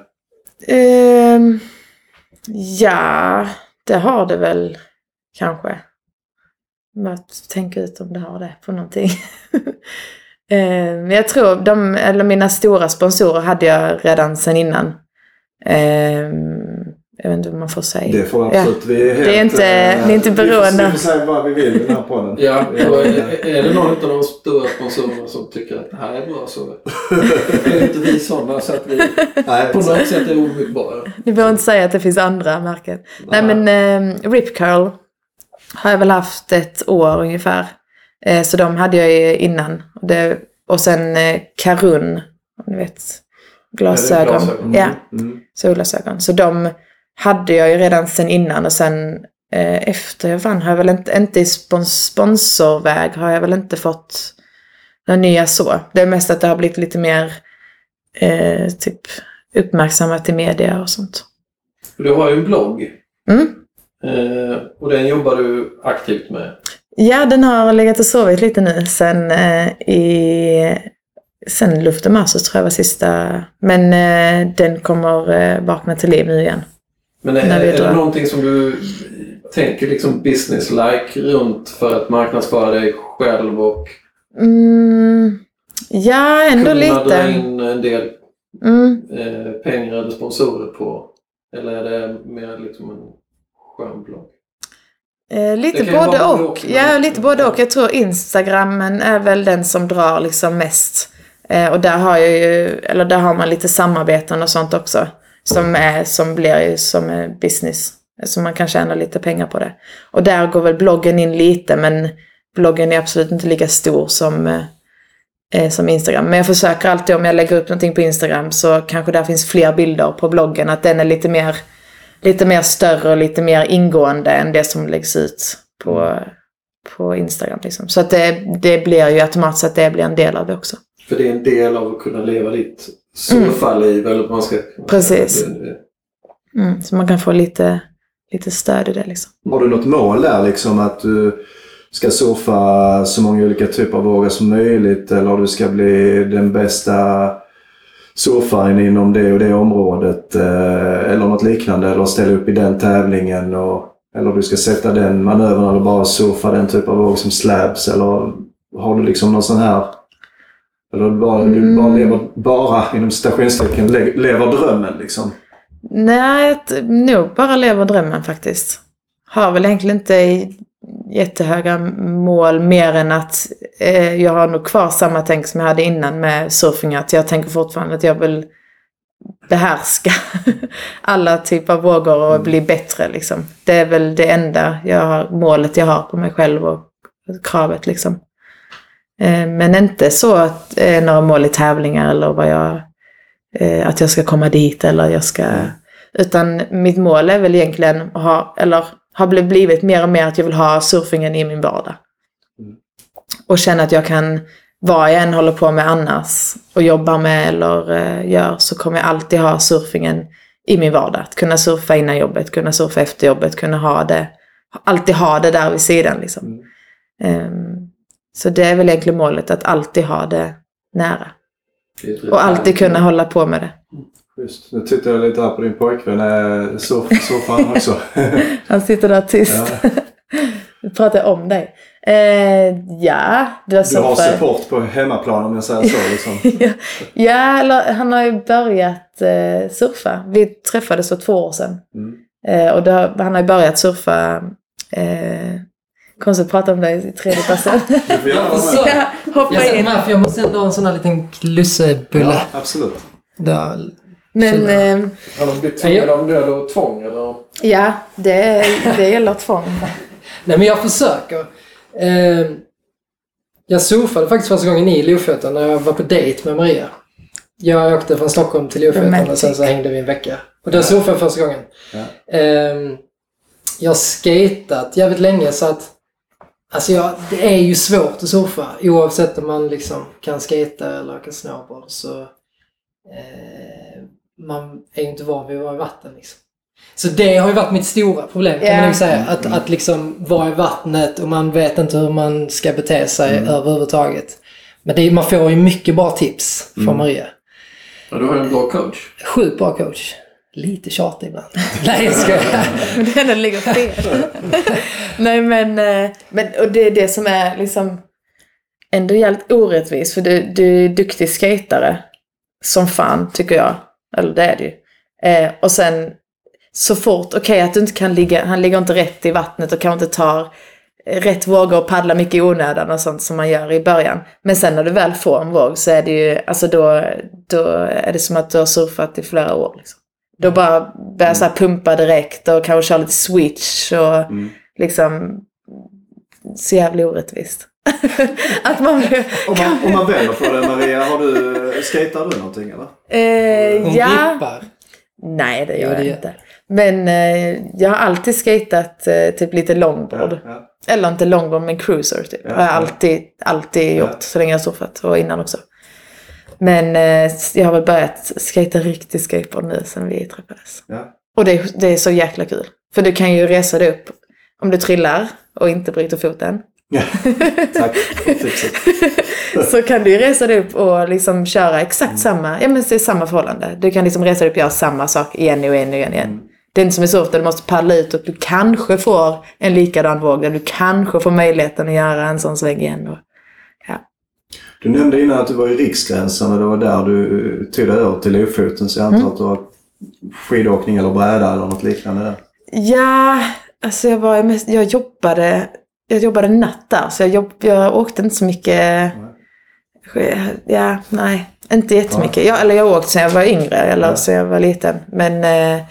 Ehm, ja, det har det väl kanske. Men att tänka ut om det har det på någonting. Ehm, jag tror de, eller mina stora sponsorer hade jag redan sedan innan. Ehm, jag vet inte vad man får säga. Det får absolut. Vi är helt, Det är inte- eh, det är inte beroende. Vi får säga vad vi vill i den här podden. Ja, är, är det någon av de stora sponsorerna som tycker att det här är bra så är inte vi sådana så att vi Nej, på något sätt är omutbara. Ni behöver inte säga att det finns andra märken. Nej, men eh, Rip Curl har jag väl haft ett år ungefär. Eh, så de hade jag ju innan. Och sen eh, Karun, om ni vet, glasögon. glasögon. Ja, Mm. solglasögon. Så de hade jag ju redan sen innan och sen eh, efter jag vann har jag väl inte, inte i spons, sponsorväg har jag väl inte fått några nya så. Det är mest att det har blivit lite mer eh, typ uppmärksammat i media och sånt. Du har ju en blogg Mm. Eh, och den jobbar du aktivt med. Ja, den har legat och sovit lite nu sen eh, i... Sen Luft och Masters tror jag var sista. Men eh, den kommer eh, vakna till liv nu igen. Men är, är det någonting som du tänker liksom business-like runt för att marknadsföra dig själv och Mm, ja, ändå kunna dra lite. in en del Mm. eh, pengar eller sponsorer på? Eller är det mer liksom en skön blogg? Eh, lite både och. och, Ja, lite både och. Jag tror Instagrammen är väl den som drar liksom mest. Eh, och där har jag ju, eller där har man lite samarbeten och sånt också. Som, är, som blir ju som business. Så man kan tjäna lite pengar på det. Och där går väl bloggen in lite men bloggen är absolut inte lika stor som, eh, eh, som Instagram. Men jag försöker alltid om jag lägger upp någonting på Instagram så kanske där finns fler bilder på bloggen. Att den är lite mer, lite mer större och lite mer ingående än det som läggs ut på, på Instagram. Liksom. Så att det, det blir ju automatiskt att det blir en del av det också. För det är en del av att kunna leva ditt surfarliv. Eller vad man ska... Precis. Mm, så man kan få lite, lite stöd i det liksom. Har du något mål där liksom att du ska surfa så många olika typer av vågor som möjligt eller du ska bli den bästa surfaren inom det och det området eh, eller något liknande eller ställa upp i den tävlingen och, eller du ska sätta den manövern eller bara surfa den typ av våg som slabs eller har du liksom någon sån här eller du bara, du bara lever, bara inom citationstecken, le- lever drömmen liksom? Nej, nog bara lever drömmen faktiskt. Har väl egentligen inte jättehöga mål mer än att eh, jag har nog kvar samma tänk som jag hade innan med surfing. Att jag tänker fortfarande att jag vill behärska alla typer av vågor och bli bättre liksom. Det är väl det enda jag har, målet jag har på mig själv och kravet liksom. Eh, men inte så att eh, några mål i tävlingar eller vad jag eh, att jag ska komma dit eller jag ska... Utan mitt mål är väl egentligen att ha, eller har bli- blivit mer och mer att jag vill ha surfingen i min vardag. Mm. Och känna att jag kan, vad jag än håller på med annars och jobbar med eller eh, gör så kommer jag alltid ha surfingen i min vardag. Att kunna surfa innan jobbet, kunna surfa efter jobbet, kunna ha det, alltid ha det där vid sidan liksom. Mm. Ehm, så det är väl egentligen målet, att alltid ha det nära. det Och alltid kunna hålla på med det. Just. Nu tittar jag lite här på din pojkvän. Är surf, surfar han också? Han sitter där tyst. Ja. Pratar jag om dig. Eh, ja, du har Du har support på hemmaplan om jag säger så. Liksom. ja, eller han har ju börjat eh, surfa. Vi träffades för två år sedan. Mm. Eh, och då, han har ju börjat surfa. Eh, konstigt att prata om det i tredje person. Du får gärna vara med. ja, hoppa Jag in. för jag måste ändå ha en sån här liten lussebulle. Ja, absolut. Där. Men eh, Har de blivit tvingade av nöd och tvång eller? ja, det, det gäller tvång. Nej men jag försöker. Eh, jag surfade faktiskt första gången i Lofoten när jag var på dejt med Maria. Jag åkte från Stockholm till Lofoten och sen så hängde vi en vecka. Och då surfade jag första gången. Ja. Eh, jag har skatat jävligt länge så att Alltså jag, det är ju svårt att surfa oavsett om man liksom kan skata eller åka snowboard så eh, man är ju inte van vid att vara i vatten liksom. Så det har ju varit mitt stora problem kan Ja. man säga. Att, att liksom vara i vattnet och man vet inte hur man ska bete sig överhuvudtaget. Men det, man får ju mycket bra tips från Maria. Ja, du har en bra coach. Sjukt bra coach. Lite tjatig ibland. Nej jag skojar. Men den ligger fel. Nej men, eh, men och det är det som är liksom ändå jävligt orättvist. För du, du är duktig skatare. Som fan tycker jag. Eller det är du ju. Eh, och sen så fort, okej att du inte kan ligga, han ligger inte rätt i vattnet och kanske inte tar rätt vågor och paddlar mycket i onödan och sånt som man gör i början. Men sen när du väl får en våg så är det ju, alltså då, då är det som att du har surfat i flera år. Liksom. Då bara börjar här pumpa direkt och kanske köra lite switch och Mm. liksom så jävla orättvist. att man blir, Om man, om man vänder på det Maria, har du, skatar du någonting eller? eh, Hon ja. rippar. Nej det Jo, gör det jag gör- inte. Men eh, jag har alltid skatat eh, typ lite longboard. Ja. Eller inte longboard men cruiser typ. Ja, har jag ja. alltid, alltid Ja. gjort så länge jag har surfat och innan också. Men eh, jag har väl börjat skata riktig skateboard nu sen vi träffades. Ja. Och det, det är så jäkla kul. För du kan ju resa dig upp om du trillar och inte bryter foten. Ja. Tack så kan du ju resa dig upp och liksom köra exakt samma, ja men det är samma förhållande. Du kan liksom resa dig upp och göra samma sak igen och igen och igen. igen. Det är inte som i surf där du måste paddla ut och du kanske får en likadan våg där du kanske får möjligheten att göra en sån sväng igen. Och, ja. Du nämnde innan att du var i Riksgränsen och det var där du tog dig över till Lofoten. Så jag antar Mm. att du har skidåkning eller bräda eller något liknande där. Ja, alltså jag var jag jobbade, jag jobbade natt där så jag, jobb, jag åkte inte så mycket. Ja, nej, inte jättemycket. Jag, eller jag har åkt sen jag var yngre eller Ja. sen jag var liten. Men, eh,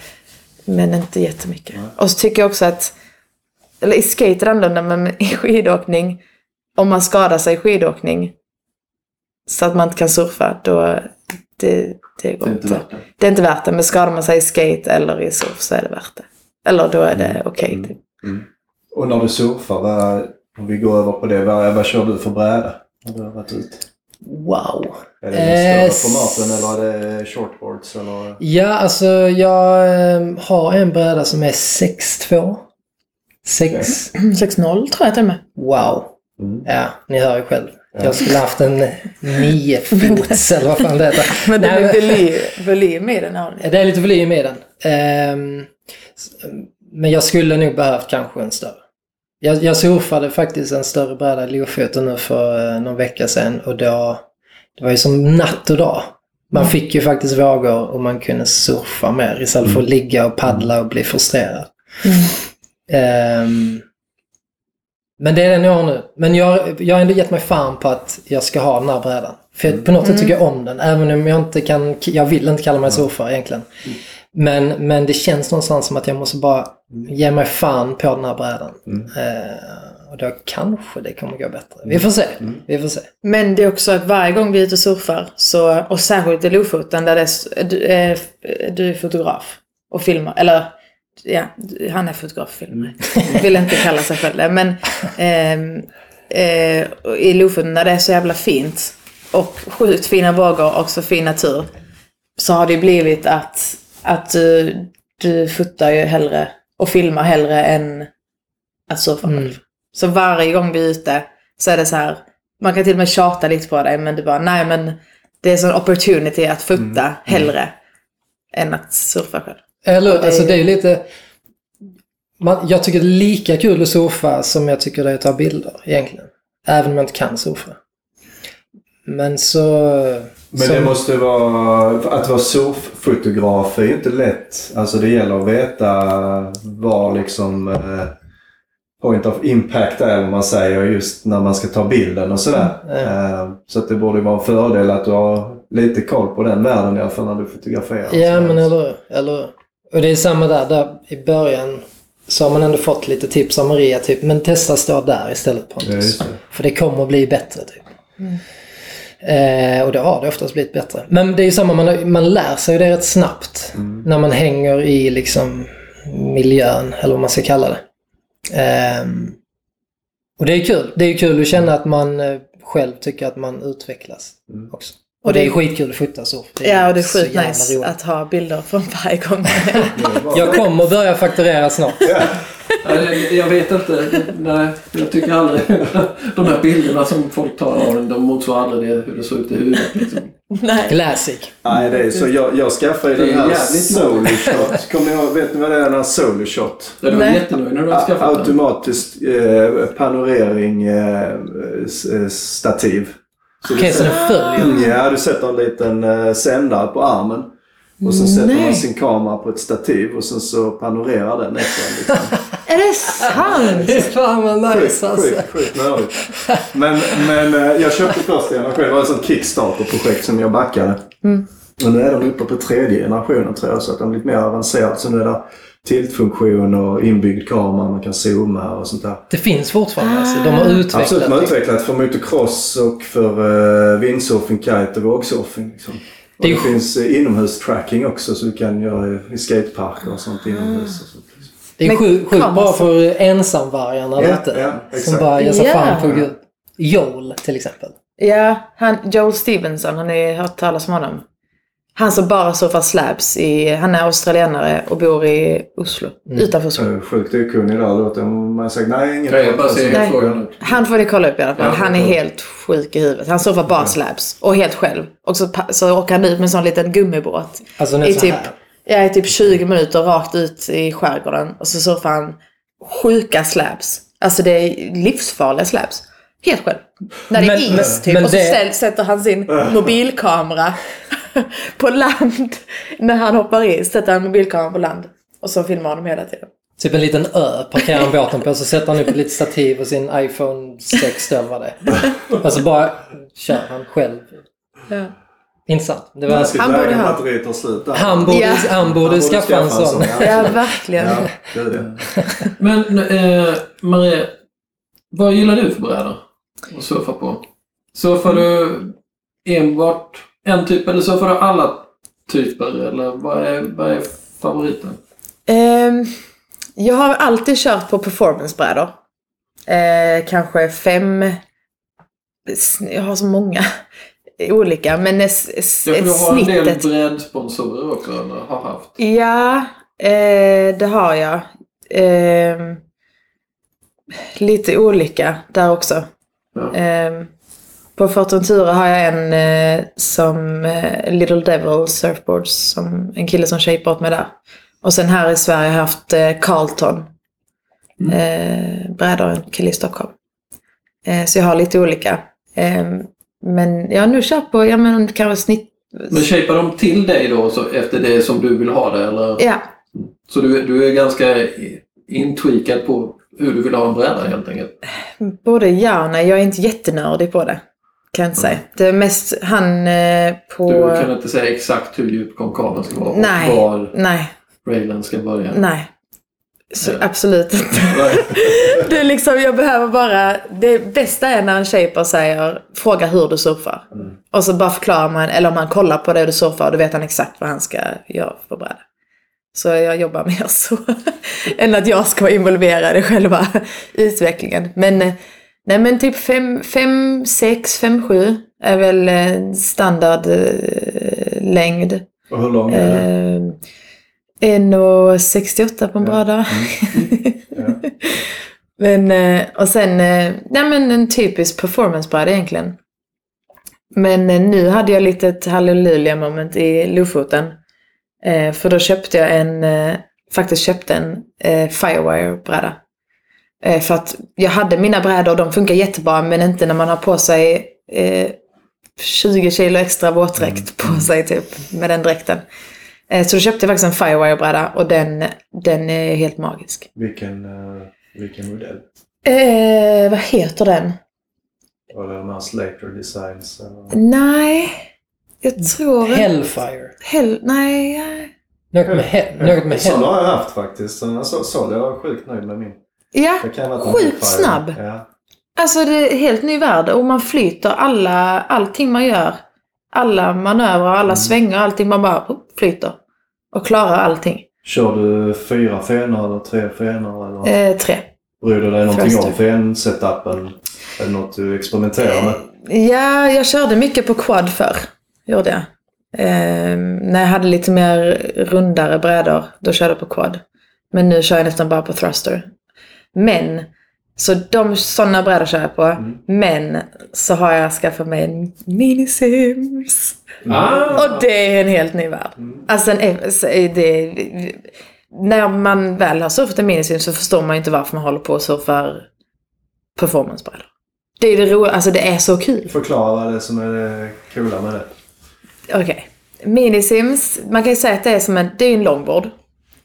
men inte jättemycket. Och så tycker jag också att, eller i skate är det annorlunda men i skidåkning, om man skadar sig i skidåkning så att man inte kan surfa, då det, det går Det är inte värt det. Det är inte värt det, men skadar man sig i skate eller i surf så är det värt det. Eller då är det okej. Mm. typ. Och när du surfar, vad, om vi går över på det, vad, vad kör du för bräda? När du har varit ute? Wow. Är det de Eh, större formaten eller är det shortboards? Eller? Ja, alltså jag eh, har en bräda som är 6'2. 6. 6-0 tror jag till och med. Wow. Mm. Ja, ni hör ju själv. Jag skulle haft en 9 fots eller vad fan det heter. Men det är volym, volym i den har ni. Det är lite volym i den. Ehm, s- men jag skulle nog behövt kanske en större. Jag, jag surfade faktiskt en större bräda i Lofoten nu för eh, någon vecka sedan och då, det var ju som natt och dag. Man fick ju faktiskt vågor och man kunde surfa mer istället för att ligga och paddla och bli frustrerad. Ehm, men det är den jag har nu. Men jag, jag har ändå gett mig fan på att jag ska ha den här brädan. För jag- på något sätt tycker jag om den. Även om jag inte kan, jag vill inte kalla mig surfare egentligen. Men, men det känns någonstans som att jag måste bara ge mig fan på den här brädan. Eh, och då kanske det kommer gå bättre. Vi får se. Vi får se. Men det är också att varje gång vi är ute och surfar, så, och särskilt i Lofoten där det är, du, är, du är fotograf och filmar, eller ja, han är fotograf och filmar. Vill inte kalla sig själv det. Men eh, och i Lofoten när det är så jävla fint och sjukt fina vågor och så fin natur så har det blivit att, att du, du fotar ju hellre och filmar hellre än att surfa Mm. själv. Så varje gång vi är ute så är det så här, man kan till och med tjata lite på dig men du bara, nej men det är en sån opportunity att fota hellre än att surfa själv. Eller det- alltså det är ju lite... Man, jag tycker det är lika kul att surfa som jag tycker det är att ta bilder egentligen. Även om jag inte kan surfa. Men så... Men som- det måste vara... Att vara surffotograf är ju inte lätt. Alltså det gäller att veta var liksom eh, point of impact är, vad man säger, just när man ska ta bilden och sådär. Mm, Eh, så att det borde ju vara en fördel att du har lite koll på den världen i alla fall när du fotograferar. Ja, men eller eller Och det är samma där, där i början så har man ändå fått lite tips av Maria, typ, men testa stå där istället Ja, Pontus. det. För det kommer att bli bättre, typ. Eh, och det har det oftast blivit bättre. Men det är ju samma, man, man lär sig det rätt snabbt när man hänger i liksom miljön, eller vad man ska kalla det. Ehm, och det är kul. Det är kul att känna att man eh, själv tycker att man utvecklas också. Och, Och det det- är skitkul att fota så. Ja, och det är sjukt nice roligt. att ha bilder från varje gång. Jag kommer börja fakturera snart. Jag vet inte. Nej, jag tycker aldrig... De här bilderna som folk tar av den, de motsvarar aldrig det, hur det såg ut i huvudet. Liksom. Nej. Classic. Nej, det är så. Jag, jag skaffade den här solo shot. Kommer ni ihåg, vet ni vad det är, den här solo shot? Ja, du var Nej. jättenöjd när du hade skaffat den. Automatiskt eh, panorering eh, eh, stativ. Så Okej, du så den följer? Ja, du sätter en liten eh, sändare på armen. Och sen sätter man Nej. sin kamera på ett stativ och sen så panorerar den efter en. Liksom. Är det sant? Fy fan vad nice alltså. sjukt, sjukt nördigt. Men, men eh, jag köpte första generationen. Det var ett sånt Kickstarter-projekt som jag backade. Och nu är de uppe på tredje generationen tror jag. Så att de är lite mer avancerade. Så nu är det tiltfunktion och inbyggd kamera. Man kan zooma och sånt där. Det finns fortfarande alltså. De har utvecklat Absolut, de har det. utvecklat för motocross och för uh, windsurfing, kite och vågsurfing. Liksom. Och Det det, finns uh, inomhustracking också så du kan göra i skateparker och sånt inomhus. Och sånt. Det är sjukt kan bra man- för ensamvargarna Ja, ute. ja, som exakt. bara ger sig Ja. fan på Gud. Joel till exempel. Ja, han, Joel Stevenson, har ni hört talas om honom? Han som bara surfar slabs. I, han är australienare och bor i Oslo. Utanför Oslo. Sjukt okunnig där låter Man sagt nej, ingen Nej, jag bara ser Nej. frågan ut. Han får ni kolla upp i alla fall. Ja, han är ja. helt sjuk i huvudet. Han surfar bara slabs. Och helt själv. Och så, så åker han ut med en sån liten gummibåt. Alltså nu I så typ, här. ja, i typ 20 minuter rakt ut i skärgården. Och så surfar han sjuka slabs. Alltså det är livsfarliga slabs. Helt själv. När det är Men- is men- typ. men och så det- ställ, sätter han sin mobilkamera på land. När han hoppar i sätter han mobilkameran på land. Och så filmar han dem hela tiden. Typ en liten ö parkerar han båten på så sätter han upp ett litet stativ och sin iPhone 6 då eller vad det är. Och så bara kör han själv. Ja. Intressant. Det var, Han borde ha- batteriet tar slut där. han borde, Ja. han borde skaffa en sån. Ja, verkligen. Ja, gud ja. Men eh, Maria, vad gillar du för brädor att surfa på? Surfar du enbart en typ eller surfar du alla typer? Eller vad är, vad är favoriten? Ehm, jag har alltid kört på performancebrädor. Eh, kanske fem... Jag har så många olika, men s- s- Ja, för du har en del brädsponsorer också, eller har haft. Ja, eh, det har jag. Ehm, lite olika där också. Ehm, på Fortentura har jag en eh, som eh, Little Devil Surfboards, som en kille som shapear åt mig där. Och sen här i Sverige har jag haft eh, Carlton. Eh, brädor, en kille i Stockholm. Eh, så jag har lite olika. Ehm, men jag har nu kört på, ja men kanske snitt... Men shapar de till dig då så efter det som du vill ha det? Eller? Ja, Så du, du är ganska intweakad på hur du vill ha en bräda helt enkelt? Både ja och nej. Jag är inte jättenördig på det. Kan jag inte säga. Det är mest han eh, på... Du kan inte säga exakt hur djup konkaven ska vara och Nej. var Nej, railen ska börja? nej. Så, absolut inte. Det är liksom, jag behöver bara... Det bästa är när en shaper säger fråga hur du surfar. Och så bara förklarar man, eller om man kollar på det du surfar, då vet han exakt vad han ska göra för bräda. Så jag jobbar mer så. än att jag ska vara involverad i själva utvecklingen. Men, eh, nej men typ 5, 6, 5, 7 är väl eh, standard eh, längd. Och hur lång är det? Eh, 1,68 på en bräda. Ja. Men, eh, och sen, nej men en typisk performancebräda egentligen. Men nu hade jag lite ett halleluja moment i Lofoten. Eh, för då köpte jag en, eh, faktiskt köpte en eh, Firewire-bräda. Eh, för att jag hade mina brädor, de funkar jättebra men inte när man har på sig eh, 20 kilo extra våtdräkt på sig typ med den dräkten. Eh, så då köpte jag faktiskt en Firewire-bräda och den, den är helt magisk. Vilken, eh, vilken modell? Eh, vad heter den? Var det de här Slater Designs? eller? Nej, jag tror... Hellfire. Hell... Nej. eh, Något med, he- något med hell. har jag haft faktiskt. Så, så, så jag är sjukt nöjd med min. Ja, Sjukt snabb. Ja. alltså det är helt ny värld och man flyter alla, allting man gör. Alla manövrar, alla svängar, allting man bara flyter. Och klarar allting. Kör du fyra fenor eller tre fenor? Eller? Eh, tre. Bryr du dig någonting om fen-setupen? Är det något du experimenterar med? Ja, jag körde mycket på quad förr. Gjorde jag. Eh, när jag hade lite mer rundare brädor, då körde jag på quad. Men nu kör jag nästan bara på thruster. Men, så de sådana brädor kör jag på. Men så har jag skaffat mig en minisims. Ah, Och det är en helt ny värld. Alltså en, F- så är det, när man väl har surfat en minisims så förstår man ju inte varför man håller på och surfar performancebrädor. Det är det roliga, alltså det är så kul. Förklara vad det som är det coola med det. Okej. Minisims, man kan ju säga att det är som en, det är en longboard.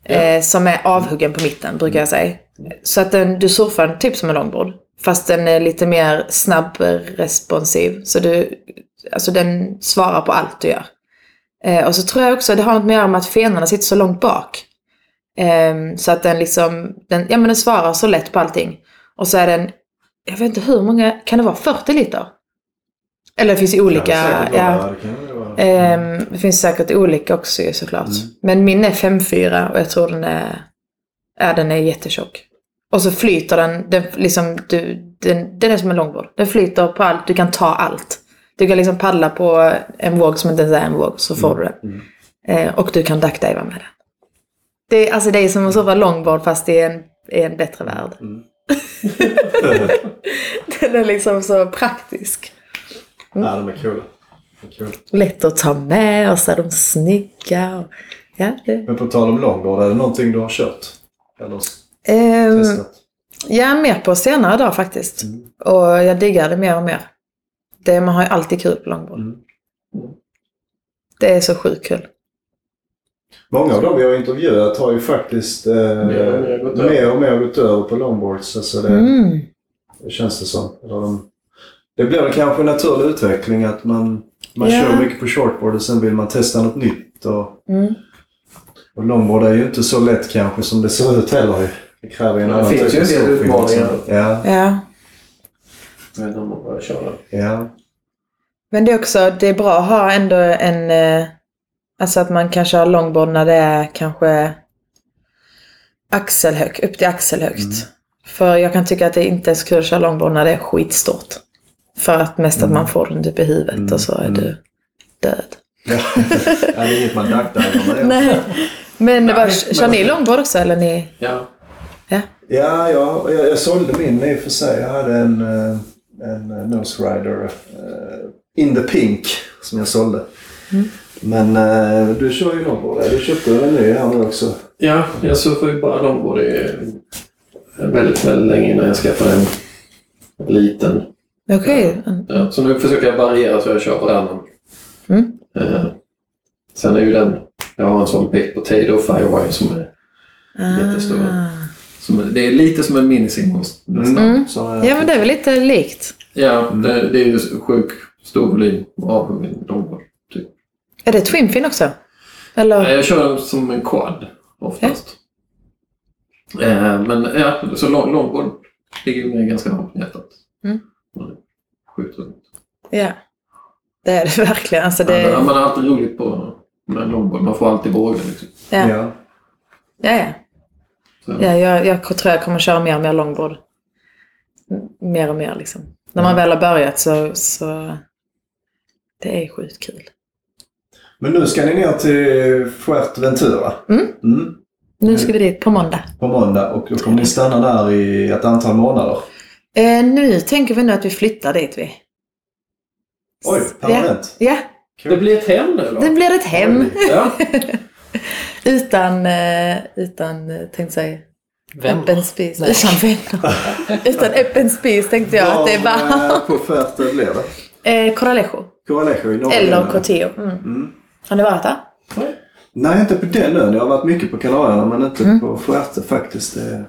Eh, som är avhuggen på mitten, brukar jag säga. Så att den, du surfar typ som en longboard. Fast den är lite mer snabb-responsiv. Så du, alltså den svarar på allt du gör. Eh, och så tror jag också det har något med att göra med att fenorna sitter så långt bak. Eh, så att den liksom, den, ja men den svarar så lätt på allting. Och så är den, jag vet inte hur många, kan det vara 40 liter? Eller det finns ju olika, ja. Vara, det finns säkert olika också såklart. Men min är 5,4 och jag tror den är, ja, den är jättetjock. Och så flyter den, den, liksom, du, den, den är som en långbord. Den flyter på allt, du kan ta allt. Du kan liksom paddla på en våg som inte ens är en våg, så får du den. Eh, och du kan duckdiva med den. Det, är- alltså det är som att sova longboard fast i en, i en bättre värld. den är liksom så praktisk. Ja, de är coola. Coola. Lätt att ta med och så är de snygga. Och, ja, det. Men på tal om longboard, är det någonting du har kört? Eller Ehm, testat? Ja, mer på senare dag faktiskt. Och jag diggar det mer och mer. Det, man har ju alltid kul på långbord. Mm. Det är så sjukt kul. Många av dem vi har intervjuat har ju faktiskt eh, Mer och mer gått över. mer och mer gått över på longboards. Alltså det, Mm. det känns det som. Eller de, det blir kanske en naturlig utveckling att man, man Ja. kör mycket på shortboard och sen vill man testa något nytt. Och, Mm. och longboard är ju inte så lätt kanske som det ser ut heller. Det kräver ju en Det annan finns ju en typ av del utmaningar. Ja, Ja. Om man börjar köra. ja. Men det är också, det är bra att ha ändå en, eh, alltså att man kan köra longboard när det är kanske axelhögt, upp till axelhögt. Mm. För jag kan tycka att det inte är så kul att köra longboard när det är skitstort. För att mest att man får den typ i huvudet Mm. och så är Mm. du död. ja. det är inget man dackdivar med. Nej. Men Nej, vad, men- kör ni longboard också eller ni? Ja. Ja. Ja, ja jag, jag sålde min i och för sig. Jag hade en, eh, en eh, Nose Rider eh, in the pink som jag sålde. Mm. Men eh, du kör ju longboard. Du köpte en ny här nu också? Ja, jag surfar ju bara longboard i väldigt, väldigt länge innan jag skaffade en liten. Okej. Ja, så nu försöker jag variera så jag kör varannan. Mm. Eh, sen är ju den, jag har en sån Big Potato Firewire som är, Jättestor. Ah. som är, det är lite som en minisimons nästan. Mm. Så, Ja men det är väl lite likt. Ja, det, det är ju sjuk stor volym av min longboard. Typ. Är det twinfin också? Nej, Eller? Jag kör den som en quad oftast. Eh, men ja, så lång, longboard ligger ju mig ganska varmt om hjärtat. Mm. Sjukt roligt. Ja. Det är det verkligen. Alltså Det... det... Man har alltid roligt på med longboard. Man får alltid våga liksom. Ja. ja. Ja, ja. Ja jag, jag tror jag kommer köra mer och mer longboard. Mer och mer liksom. När man Ja. väl har börjat så, så... Det är sjukt kul. Men nu ska ni ner till Fuerteventura. Mm. Mm. Nu ska vi dit på måndag. På måndag och då kommer ni stanna där i ett antal månader. Eh, nu tänker vi nu att vi flyttar dit vi. Oj, permanent. Ja, Det blir ett hem nu då? det blir ett hem. Ja. Utan, eh, utan eh, tänkte säga, öppen spis. Nej. Utan vänner. utan öppen spis tänkte jag att det var. Eh, på Fuerte blev det? Eh, Coralejo. Coralejo i norra Eller. Cotillo. Mm. Mm. Har ni varit där? Nej, inte på den ön. Jag har varit mycket på Kanarierna men inte Mm. på Fuerte faktiskt. Det...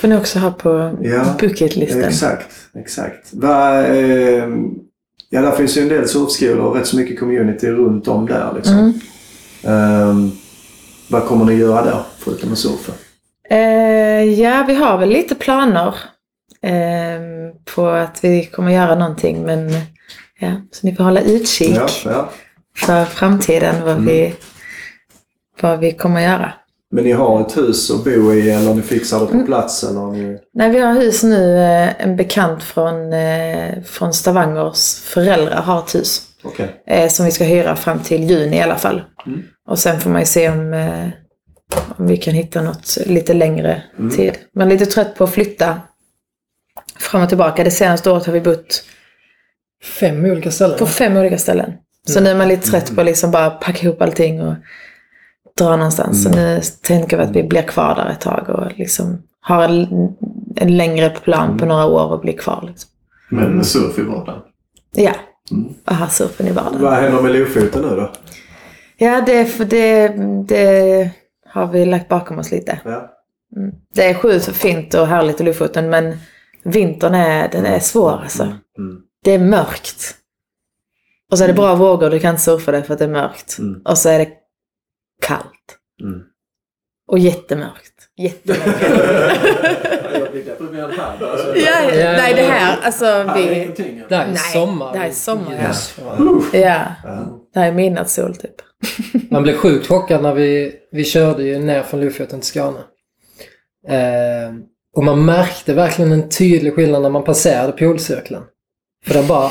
får ni också ha på Ja, bucketlisten. Exakt, exakt. Va, eh, ja, där finns ju en del surfskolor och rätt så mycket community runt om där. Liksom. Mm. Ehm, vad kommer ni göra där förutom att surfa? Eh, ja, vi har väl lite planer eh, på att vi kommer göra någonting. Men ja, så ni får hålla utkik Ja, ja. för framtiden vad, Mm. vi, vad vi kommer göra. Men ni har ett hus att bo i eller ni fixar det på Mm. plats? Eller ni... Nej, vi har hus nu. Eh, en bekant från, eh, från Stavangers föräldrar har ett hus. Okej. Eh, som vi ska hyra fram till juni i alla fall. Mm. Och sen får man ju se om, om vi kan hitta något lite längre Mm. tid. Men lite trött på att flytta fram och tillbaka. Det senaste året har vi bott Fem olika ställen. på fem olika ställen. Så nu är man lite trött på att liksom bara packa ihop allting och dra någonstans. Så nu tänker vi att vi blir kvar där ett tag och liksom har en, en längre plan på några år och blir kvar. Liksom. Men surf i vardagen. Ja, Mm. och ha surfen i vardagen. Vad händer med Lofoten nu då? Ja, det, det, det har vi lagt bakom oss lite. Ja. Mm. Det är sjukt fint och härligt i Lofoten men vintern är, den är svår alltså. Mm. Det är mörkt. Och så är det bra vågor, du kan inte surfa det för att det är mörkt. Mm. Och så är det kallt. Mm. Och jättemörkt. Jättemörkt. jag blir deprimerad här. Alltså, ja, Ja, nej, det här, alltså vi... Det här är Nej, sommar. det här är sommar, ja. Yes. Ja, det här är midnattssol typ. Man blev sjukt chockad när vi, vi körde ju ner från Lofoten till Skåne. Eh, och man märkte verkligen en tydlig skillnad när man passerade polcirkeln. För det bara,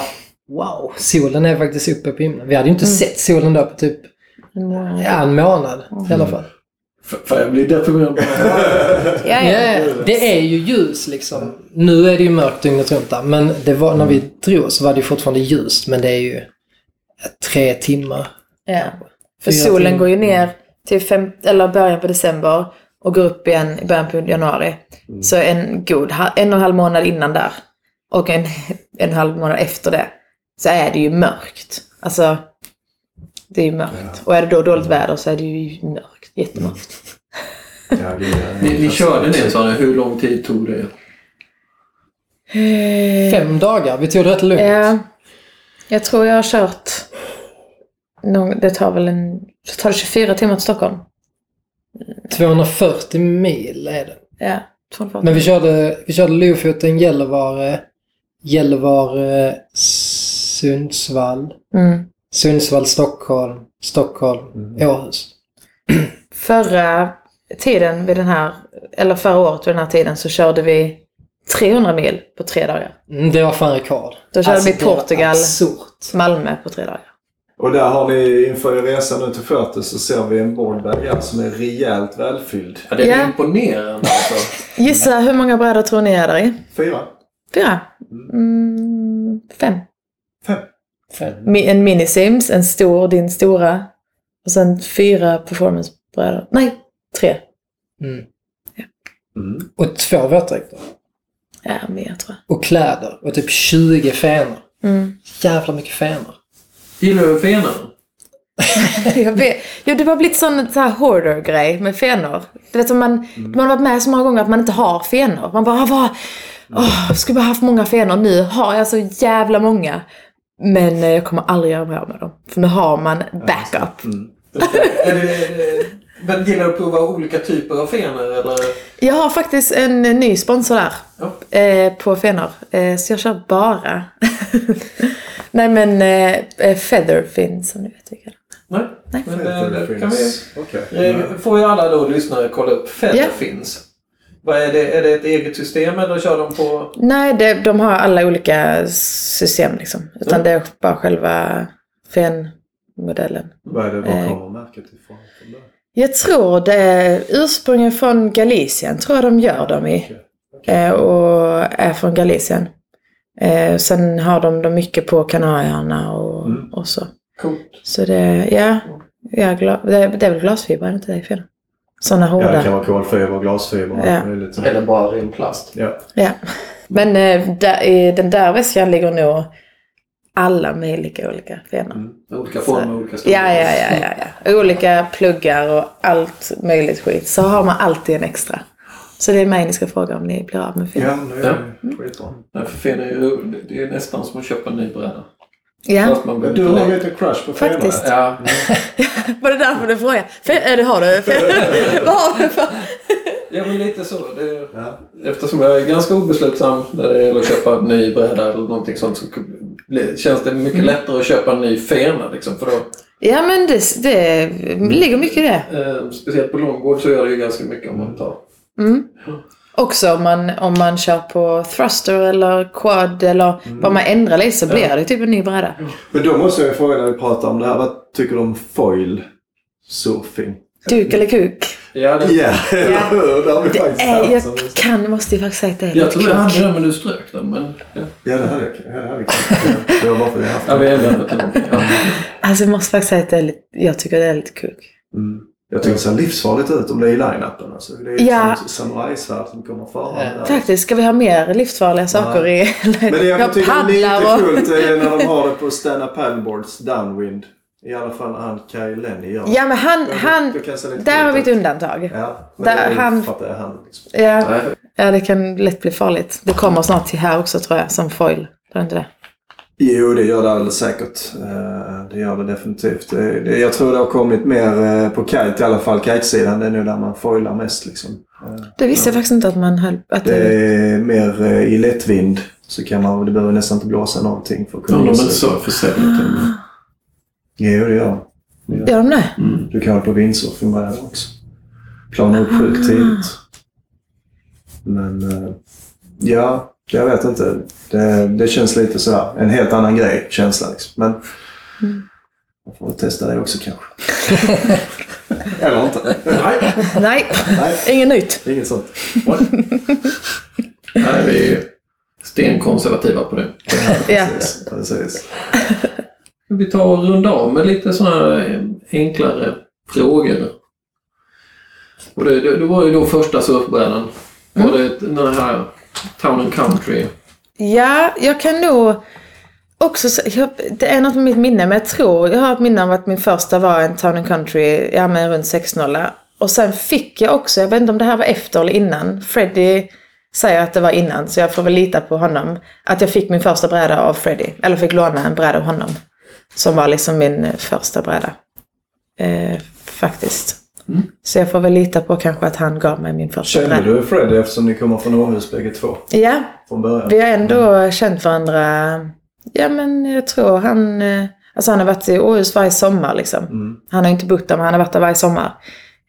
wow, solen är faktiskt uppe på himlen. Vi hade ju inte Mm. sett solen då på typ ja, en månad i alla fall. För, för jag blir deprimerad. Ja, Ja, det är ju ljus liksom. Nu är det ju mörkt dygnet runt där, men det var, när vi drog så var det ju fortfarande ljust. Men det är ju tre timmar. ja. För solen timmar. går ju ner till fem, eller början på december och går upp igen i början på januari. Så en god en och en halv månad innan där och en, en en halv månad efter det så är det ju mörkt. Alltså, det är ju mörkt. Och är det då dåligt väder så är det ju mörkt. Jättemörkt. Ja, det är- Ni, ni körde det sa ni. Hur lång tid tog det? Fem dagar. Vi tog det rätt lugnt. Ja, jag tror jag har kört... Det tar väl en... Det tar 24 timmar till Stockholm. 240 mil är det. Ja, 240. Men vi körde, vi körde Lofoten, Gällivare, Gällivare, Sundsvall. Mm. Sundsvall, Stockholm, Stockholm, Åhus. Förra tiden vid den här, eller förra året vid den här tiden så körde vi 300 mil på tre dagar. Mm, Det var fan rekord. Då körde vi det var Portugal. Malmö på tre dagar. Och där har ni inför er resa nu till Förte så ser vi en boardbag som är rejält välfylld. Ja, det är Ja. imponerande alltså. Gissa hur många brädor tror ni är där i? Fyra? Fyra? Mm, fem. Fem? Mi- En minisims, en stor, din stora. Och sen fyra performancebrädor. Nej, tre. Mm. Mm. Och två våtdräkter. Ja, mer tror jag. Och kläder. Och typ 20 fenor. Mm. Jävla mycket fenor. Gillar du fenor? Jag vet. Jo, det har blivit sån så här hoarder-grej med fenor. Du vet, om man, man har varit med så många gånger att man inte har fenor. Man bara, vad, åh, jag skulle bara haft många fenor. Nu har jag så jävla många. Men eh, jag kommer aldrig göra mig av med dem. För nu har man backup. Mm. det, men gillar du att prova olika typer av fenor eller? Jag har faktiskt en ny sponsor där. Ja. Eh, på fenor. Eh, så jag kör bara. Nej men eh, eh, Featherfin som ni vet vilka. Nej. Nej. Men det, det kan vi... Eh, Får ju alla då lyssnare kolla upp Featherfins. Vad är det? Är det ett eget system eller kör de på... Nej, det, de har alla olika system liksom. Utan Mm. det är bara själva fenmodellen. Vad är det? Var Eh. kommer märket ifrån? Jag tror det är ursprungligen från Galicien, tror jag de gör dem i. Okej. Eh, och är från Galicien. Eh, sen har de dem mycket på Kanarieöarna och, Mm. och så. Coolt. Så det, ja. ja det, är- det är väl glasfiber, inte det fel? Sådana Ja, hårda. det kan vara kolfiber, glasfiber och Ja. allt möjligt. Eller bara ren plast. Ja. Ja. Men eh, där, i den där väskan ligger nog alla möjliga olika fenor. Mm. Olika former, olika storlekar. Ja, ja, ja, ja, ja. Olika pluggar och allt möjligt skit. Så har man alltid en extra. Så det är mig ni ska fråga om ni blir av med fenor. Ja, nu är det skitbra. Nej, för fenor är ju det är nästan som att köpa en ny bräda. Ja. Du inte har lite crush på fenor. Faktiskt. Ja, Var det därför du frågade? Äh, det har du. Vad har du för? ja men lite så. Det, Ja. eftersom jag är ganska obeslutsam när det gäller att köpa en ny bräda eller någonting sånt så känns det mycket lättare att köpa en ny fena. Liksom, för då, Ja, men det, det ligger mycket i det. eh, speciellt på långbord så gör det ju ganska mycket om man tar. Mm. Också om man, om man kör på thruster eller quad eller vad man ändrar lite så blir det typ en ny bräda. Men då måste jag fråga när vi pratar om det här. Vad tycker du om foil surfing? Duk eller kuk? Ja, det, Ja, eller hur? Det har vi Det faktiskt är, jag kan, måste ju faktiskt säga att det är jag tror jag hade den men du strök den. Men, ja. Ja, det hade jag. Ja, det hade jag. Det var bara för att jag haft Ja, vi ändrade till någonting. Ja. Alltså jag måste faktiskt säga att det är lite, jag tycker det är lite kuk. Mm. Jag tycker det ser livsfarligt ut om det är i line-upen. Alltså. Det är Ja. som samurajsvärd som kommer. Ja. där. Faktiskt, ska vi ha mer livsfarliga saker i... Men det jag jag tycker är lite och... coolt är när de har det på stand-up paddleboards, downwind. I alla fall när han Kai Lenny gör det. Ja men han, Det- han, det där har vi ett undantag. Ja, men Där det han- fattar jag han liksom. Ja, Nej, ja, det kan lätt bli farligt. Det kommer snart till här också tror jag, som foil. Tror du inte det? Jo, det gör det alldeles säkert. Eh, Det gör det definitivt. Jag tror det har kommit mer eh, på kite, i alla fall kitesidan. Det är nu där man foilar mest liksom. Eh, Det visste jag faktiskt inte att man höll... Att Det det, är mer i lättvind. Så kan man, det behöver nästan inte blåsa någonting för att kunna de är ge inte försäljning. Jo, det gör det. gör de det? Mm. Du kan ha på windsurfing med det också. Plana upp sjukt tidigt. Men eh, ja, jag vet inte. Det, det känns lite sådär. En helt annan grej, känsla liksom. Men man får väl testa det också kanske. Eller inte. Nej, Nej, Nej, inget nytt. inget sånt. Nej, vi är stenkonservativa på det. Ja. Precis. Precis. Vi tar och runda av med lite sådana här enklare frågor. Och det, det, det var ju då första surfbrädan. Mm. Var det den här Town and Country? Ja, jag kan nog också jag, Det är något med mitt minne, men jag tror jag har ett minne av att min första var en Town and Country, ja men runt 6.0. Och sen fick jag också, jag vet inte om det här var efter eller innan, Freddy säger att det var innan, så jag får väl lita på honom. Att jag fick min första bräda av Freddy, eller fick låna en bräda av honom. Som var liksom min eh, första bräda. Eh, faktiskt. Mm. Så jag får väl lita på kanske att han gav mig min första Känner bräda. du Freddy eftersom ni kommer från Åhus bägge två? Ja, Från början? vi har ändå känt varandra, ja men jag tror han, eh, alltså han har varit i Åhus varje sommar liksom. Mm. Han har inte bott där men han har varit där varje sommar.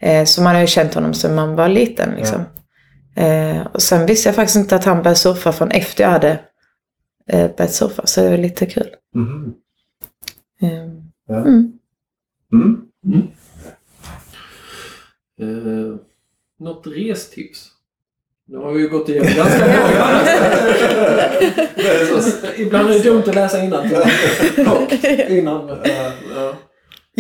Eh, så man har ju känt honom sedan man var liten liksom. Eh, och sen visste jag faktiskt inte att han började surfa från efter jag hade börjat surfa. Så det var lite kul. Mhm. Eh, Ja. Mm. Eh, något restips? Nu har vi ju gått igenom ganska många. Ibland är det dumt att läsa innan. innan eh, ja.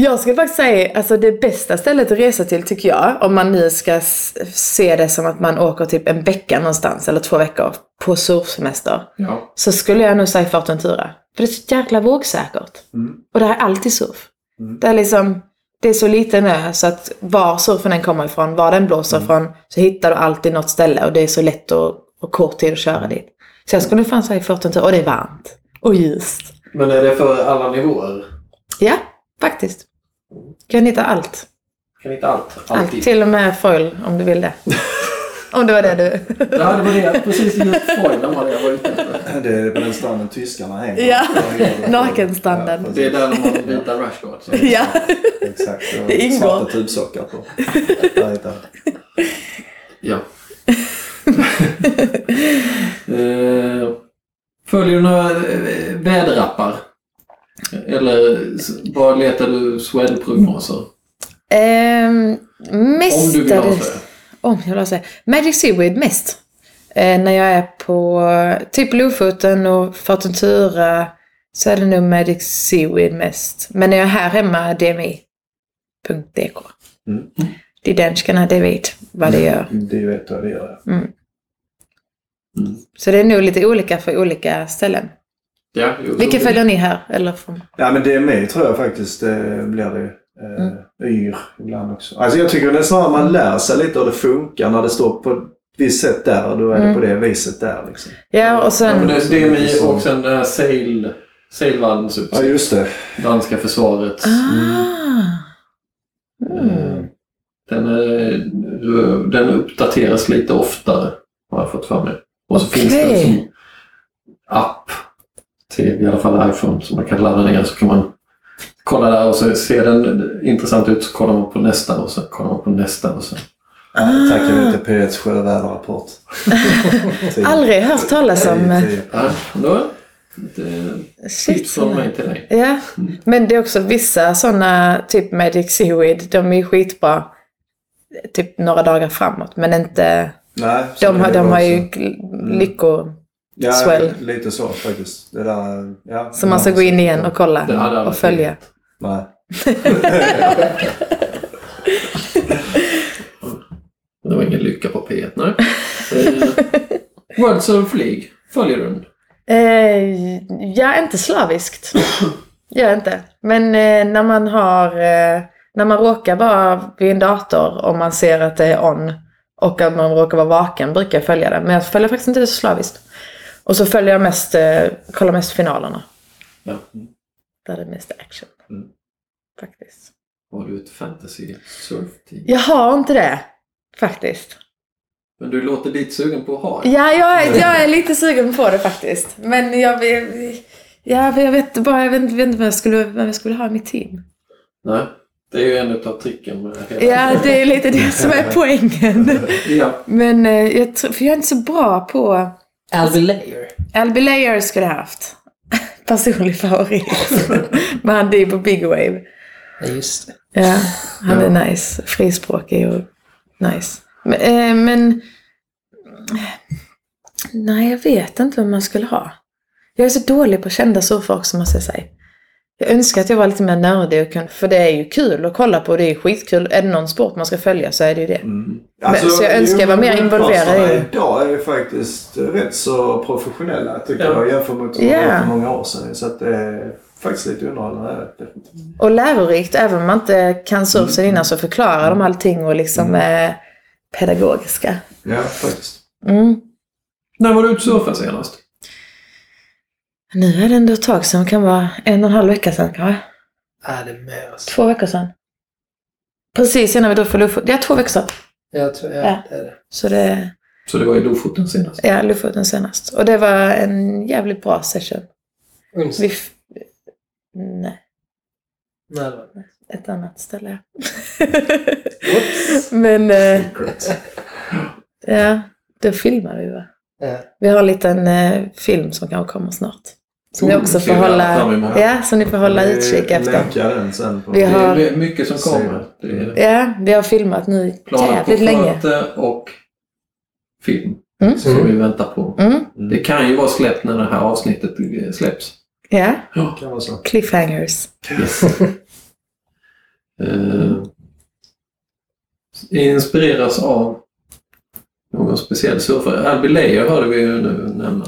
Jag skulle faktiskt säga, alltså det bästa stället att resa till tycker jag, om man nu ska se det som att man åker typ en vecka någonstans, eller två veckor, på surfsemester. Ja. Så skulle jag nog säga Fortentura. För det är så jäkla vågsäkert. Mm. Och det är alltid surf. Mm. Det är liksom, det är så liten ö så att var surfen än kommer ifrån, var den blåser Mm. ifrån, så hittar du alltid något ställe och det är så lätt och, och kort tid att köra dit. Så jag skulle fan säga Fortentura, och det är varmt. Och ljust. Men är det för alla nivåer? Ja, faktiskt. Kan hitta allt. Kan inte allt? Allt. Alltid? Till och med foil om du vill det. om det var det du... Ja, det var det. Precis just foilen var det jag var ute efter. Det är på den stranden tyskarna hänger. Ja, Ja, nakenstranden. precis. Det är där de har vita rashguards. ja. Exakt. Det ingår. Svarta tubsockar på. Ja. eh, följer du några eh, väderappar? Eller bara letar du swell-prognoser? Ehm, mest Om du vill är det- avslöja. Om jag säga. Magic Seaweed mest. Eh, när jag är på eh, typ Lofoten och Fortentura så är det nog Magic Seaweed mest. Men när jag är här hemma, DMI.dk. Mm. De danskarna, det vet vad det gör. Det vet jag, det gör jag. Så det är nog lite olika för olika ställen. Ja, Vilka följer ni här? Eller från... Ja men DMI tror jag faktiskt det blir det. Eh, Mm. Yr ibland också. Alltså jag tycker det är snarare man lär sig lite hur det funkar när det står på ett visst sätt där och då är Mm. det på det viset där liksom. Ja, och Ja, sen... men det är DMI och sen det här sail, sailvallens Ja just det. Danska försvaret. Ah! Mm. Den, är, den uppdateras lite oftare har jag fått för mig. Och så finns det en app till i alla fall iPhone som man kan ladda ner så kan man kolla där och så ser den intressant ut så kollar man på nästa och så kollar man på nästa och så. Tackar vi till P1s sjöväderrapport. Typ. Aldrig hört talas om... eh, Typ. Ja, då tips från mig till dig. Ja, men det är också vissa sådana, typ Magic Seaweed, de är skitbra typ några dagar framåt. Men inte, Nej, de, har, de har ju lycko ja, lite så faktiskt. Det där, ja, som man ska gå in igen och kolla jag och följa. Nej. Det var ingen lycka på P1, nej. Eh, World Surf League, följer du den? Eh, ja, inte slaviskt. Jag inte. Men eh, när man har, eh, när man råkar vara vid en dator och man ser att det är on och att man råkar vara vaken brukar jag följa det. Men jag följer faktiskt inte det så slaviskt. Och så följer jag mest, eh, kollar mest finalerna. Ja. Där det är mest action. Mm. Faktiskt. Har du ett fantasy surf-team? Jag har inte det. Faktiskt. Men du låter lite sugen på att ha det? Ja, jag är, jag är lite sugen på det faktiskt. Men jag, jag, jag, jag vet bara, jag vet, inte- vet inte vem jag, skulle, vem jag skulle ha i mitt team. Nej, det är ju en av tricken med hela... Ja, det är lite det som är poängen. Ja, Men eh, jag tror, för jag är inte så bra på... Alby Layer. Albie Layer skulle jag haft. Personlig favorit. Men han är på Big Wave. Ja, just det. Ja, han Ja. är nice. Frispråkig och nice. Men, eh, men... Nej, jag vet inte vem man skulle ha. Jag är så dålig på kända surfare också måste jag säga. Jag önskar att jag var lite mer nördig och kunde, för det är ju kul att kolla på. Det är skitkul. Är det någon sport man ska följa så är det ju det. Mm. så jag önskar jag var mer involverad i. Idag är ju faktiskt rätt så professionella tycker Ja. jag jämfört med var för många år sedan. Så att det är faktiskt lite underhållande. Och lärorikt, även om man inte kan surf sen innan så förklarar de allting och liksom är pedagogiska. Ja, faktiskt. Mm. När var du ute och surfade senast? Nu är det ändå ett tag sedan, kan vara en och en halv vecka sedan kanske. Är det mer? alltså? Två veckor sedan. Precis innan vi drog för Lofoten. Ja, två veckor sedan. Jag tror, ja, Ja. det är det. Så det, Så det var i Lofoten senast? ja, Lofoten senast. Och det var en jävligt bra session. Onsdag. Vi Nej, Nej, det var det. ett annat ställe. Men, eh, ja, då filmade vi va? Ja. Vi har en liten eh, film som kanske kommer snart. Som ni också får hålla, ja, som ni får hålla utkik efter. Länka den sen. På Vi Det har- är mycket som kommer. Det är Ja, vi har filmat nu jävligt länge. och film. Mm. Som vi väntar på. Mm, Det kan ju vara släppt när det här avsnittet släpps. ja, Ja. kan vara så. cliffhangers. Yes. Eh, inspireras av någon speciell surfare. Albie Leyer hörde vi ju nu nämna.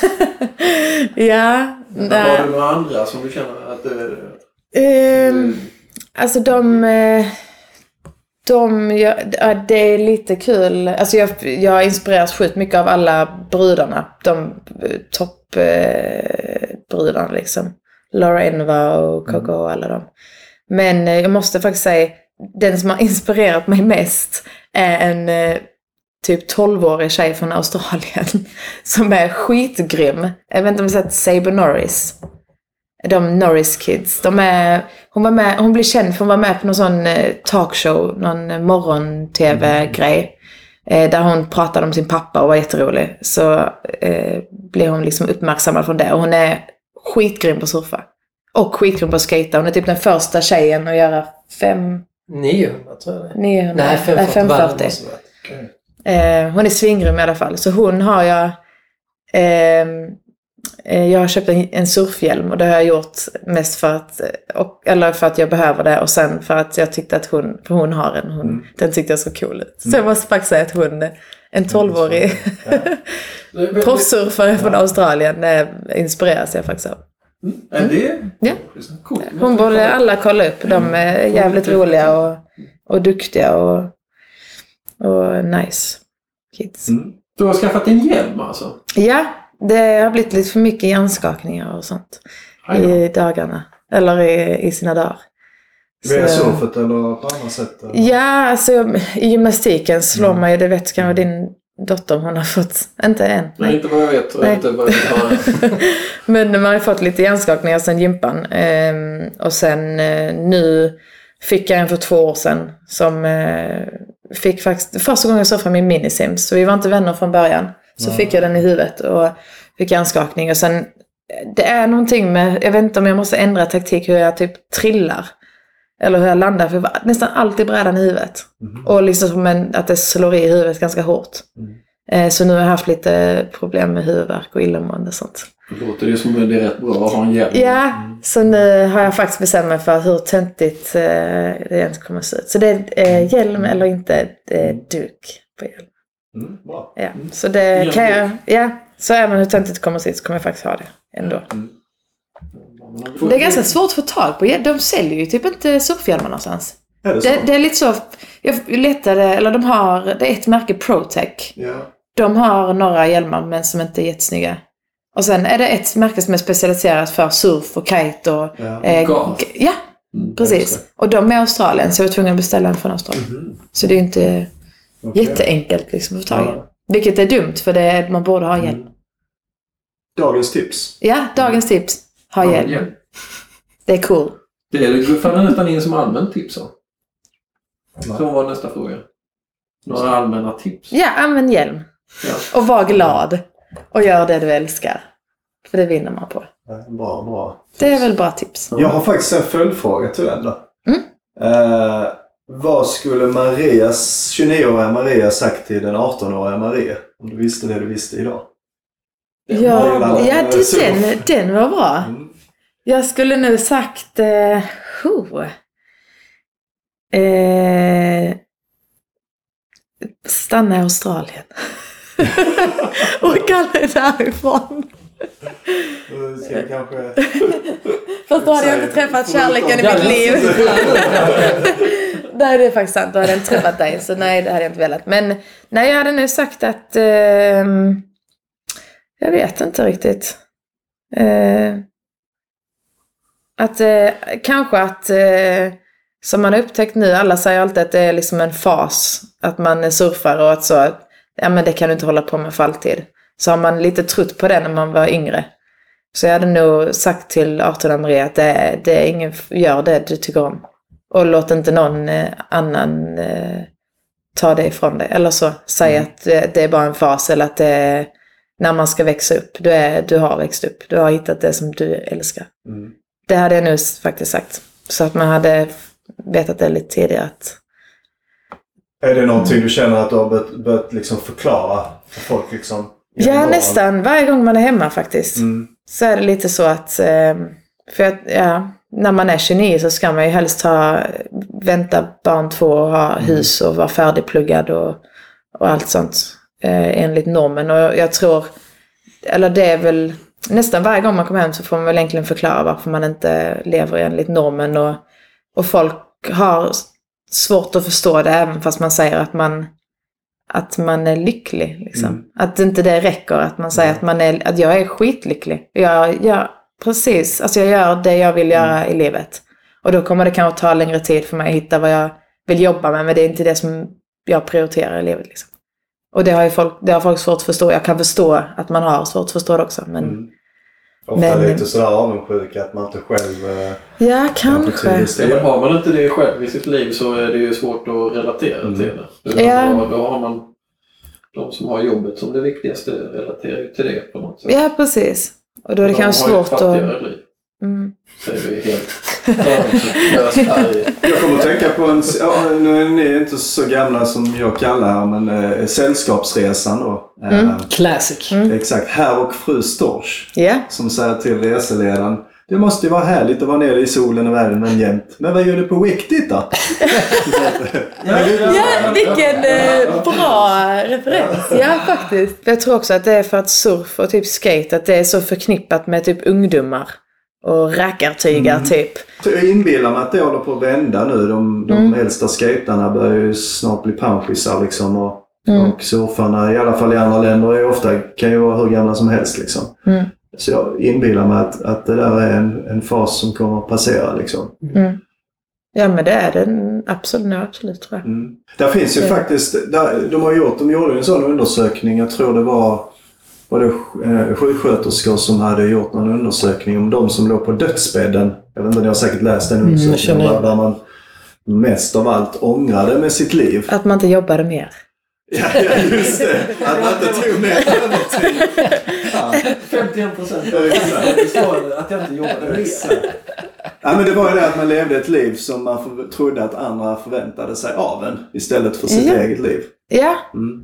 ja, Har du några andra som du känner att det Ehm, alltså de... eh, De, ja, det är lite kul. Alltså jag, jag inspireras sjukt mycket av alla brudarna. De toppbrudarna liksom. Laura Enva och Coco och alla dem. Men eh, jag måste faktiskt säga, den som har inspirerat mig mest är en eh, typ 12-årig tjej från Australien. Som är skitgrym. Jag vet inte om har sett Saber Norris. De Norris Kids. De är, hon, var med, hon blev känd för hon var med på någon sån eh, talkshow, någon eh, morgon-tv-grej. Eh, där hon pratade om sin pappa och var jätterolig. Så eh, blev hon liksom uppmärksammad från det. Och hon är skitgrym på att surfa. Och skitgrym på att skata. Hon är typ den första tjejen att göra fem, 900 tror jag det är. 900, Nej, 540. 540. Eh, hon är svingrym i alla fall. Så hon har jag... ehm, eh, jag har köpt en, en surfhjälm och det har jag gjort mest för att, eh, och, eller för att jag behöver det och sen för att jag tyckte att hon, för hon har en, hon, Mm. den tyckte jag så cool ut. Så jag måste faktiskt säga att hon, en 12-årig proffssurfare från Australien, eh, inspireras jag faktiskt av. Är det? Ja. Coolt. Hon borde alla kolla upp. De är jävligt roliga och, och duktiga och, och nice kids. Mm. Du har skaffat en hjälm alltså? Ja, det har blivit lite för mycket hjärnskakningar och sånt i dagarna. Eller i, i sina dagar. Via Så- surfet eller på andra sätt? eller? Ja, alltså i gymnastiken slår Mm. man ju, det vet kanske din dotter hon har fått, inte än. Nej, Nej. inte vad jag vet. Nej. Inte vad jag. Men man har ju fått lite hjärnskakningar sen gympan. Ehm, och sen eh, nu fick jag en för två år sedan som eh, fick faktiskt, första gången jag surfade min minisims, så vi var inte vänner från början. Så Nej. fick jag den i huvudet och fick hjärnskakning. Och sen, det är någonting med, jag vet inte om jag måste ändra taktik hur jag typ trillar. Eller hur jag landar, för jag var nästan alltid brädan i huvudet. Mhm. Och liksom som en, att det slår i huvudet ganska hårt. Mm. Eh, så nu har jag haft lite problem med huvudvärk och illamående och sånt. Det låter ju som att det är rätt bra att ha en hjälm. Ja, så nu har jag faktiskt bestämt mig för hur töntigt eh, det ens kommer att se ut. Så det är eh, hjälm eller inte det är duk på hjälm. Mm, bra. Ja, så det Ja, kan jag, ja, så även hur töntigt det kommer att se ut så kommer jag faktiskt ha det ändå. Mm. Det är ganska svårt att få tag på. De säljer ju typ inte surfhjälmar någonstans. Är det så? Det, det är lite så, jag letade, eller de har, det är ett märke Protec. Ja. De har några hjälmar men som inte är jättesnygga. Och sen är det ett märke som är specialiserat för surf och kite och... Ja. Eh, ja, Mm. precis. Och de är Australien så jag var tvungen att beställa en från Australien. Mhm. Så det är inte Okej. jätteenkelt liksom att få tag i. Ja. Vilket är dumt för det är, man borde ha hjälm. Mm. Dagens tips. Ja, dagens tips. Ha Ja, hjälm. Det är cool. Det är- det faller nästan in som allmänt tips. Så. Så var nästa fråga. Några allmänna tips? Ja, använd hjälm. Ja. Och var glad. Och gör det du älskar. För det vinner man på. Ja, Bra, bra. Det är väl bra tips. Jag har faktiskt en följdfråga till den då. Mm. Eh, vad skulle Marias, 29-åriga Maria sagt till den 18-åriga Maria? Om du visste det du visste idag. Ja, gillar ja surf? det, den, den var bra. Mm. Jag skulle nu sagt... Eh. Eh, stanna i Australien. och aldrig därifrån. Ska kanske... Fast då hade jag inte träffat kärleken i mitt liv. nej, det är faktiskt sant. Då hade jag inte träffat dig. Så nej, det hade jag inte velat. Men nej, jag hade nu sagt att... ehm, jag vet inte riktigt. Eh, att eh, kanske att... Eh, som man har upptäckt nu, alla säger alltid att det är liksom en fas. Att man är surfare och att så... Ja, men det kan du inte hålla på med för alltid. Så har man lite trott på det när man var yngre. Så jag hade nog sagt till Arthur och Maria att det, det är ingen, gör det du tycker om. Och låt inte någon eh, annan eh, ta det ifrån dig. Eller så, säg Mm. att det, det är bara en fas eller att det är när man ska växa upp. Du, är, du har växt upp. Du har hittat det som du älskar. Mm. Det hade jag nu faktiskt sagt. Så att man hade vetat det lite tidigare. Att, Är det någonting du känner att du har börjat, börjat liksom förklara för folk? Liksom, ja, nästan varje gång man är hemma faktiskt. Mm. så är det lite så att, eh, för att, ja, när man är 29 så ska man ju helst ha, vänta barn två och ha hus och vara färdigpluggad och, och allt sånt eh, enligt normen. Och jag tror, eller det är väl, nästan varje gång man kommer hem så får man väl egentligen förklara varför man inte lever enligt normen. Och, och folk har svårt att förstå det även fast man säger att man att man är lycklig. Liksom. Mm. Att inte det räcker att man säger att, man är, att jag är skitlycklig. Jag gör precis, alltså jag gör det jag vill göra i livet. Och då kommer det kanske ta längre tid för mig att hitta vad jag vill jobba med, men det är inte det som jag prioriterar i livet. Liksom. Och det har, folk, det har folk svårt att förstå. Jag kan förstå att man har svårt att förstå det också. Men Mm. Ofta Men- lite sådär avundsjuk att man inte själv... eh, ja, kanske Ja, har man inte det själv i sitt liv så är det ju svårt att relatera Mm. till det. Ja. då, då har man de som har jobbet som det viktigaste relaterar ju till det på något sätt. Ja, precis. Och då är det De kanske svårt att... liv. Mm. Säger vi helt fördomslöst här i. Jag kommer att tänka på en... Ja, nu är ni inte så gamla som jag kallar här, men eh, Sällskapsresan då. Eh, Mm. Classic. Mm. Exakt. Herr och fru Storch. Ja, Som säger till reseledaren. Det måste ju vara härligt att vara nere i solen och värmen jämt. Men vad gör du på Wicked då? Ja, vilken eh, bra referens. Ja, faktiskt. Jag tror också att det är för att surf och typ skate, att det är så förknippat med typ ungdomar. Och rackartygar Mm. typ. Så jag inbillar mig att det håller på att vända nu. De, de Mm. äldsta skaterna börjar ju snart bli panschisar liksom. Och, Mm. och surfarna, i alla fall i andra länder, är ofta, kan ju vara hur gamla som helst liksom. Mm. Så jag inbillar mig att, att det där är en, en fas som kommer att passera liksom. Mm. Ja, men det är det absolut, absolut tror jag. Mm. Där finns ju faktiskt, där, de har gjort, de gjorde en sån undersökning, jag tror det var, var det eh, sjuksköterskor som hade gjort någon undersökning om de som låg på dödsbädden. Jag vet inte, ni har säkert läst den Mm, undersökningen. känner där, man mest av allt ångrade med sitt liv. Att man inte jobbade mer. Ja, ja, just det. Att man inte tog mer övertid. Fan. 51 procent. Att jag inte jobbade mer. Ja, men det var ju det att man levde ett liv som man trodde att andra förväntade sig av en istället för sitt Ja. eget liv. Ja, Mm.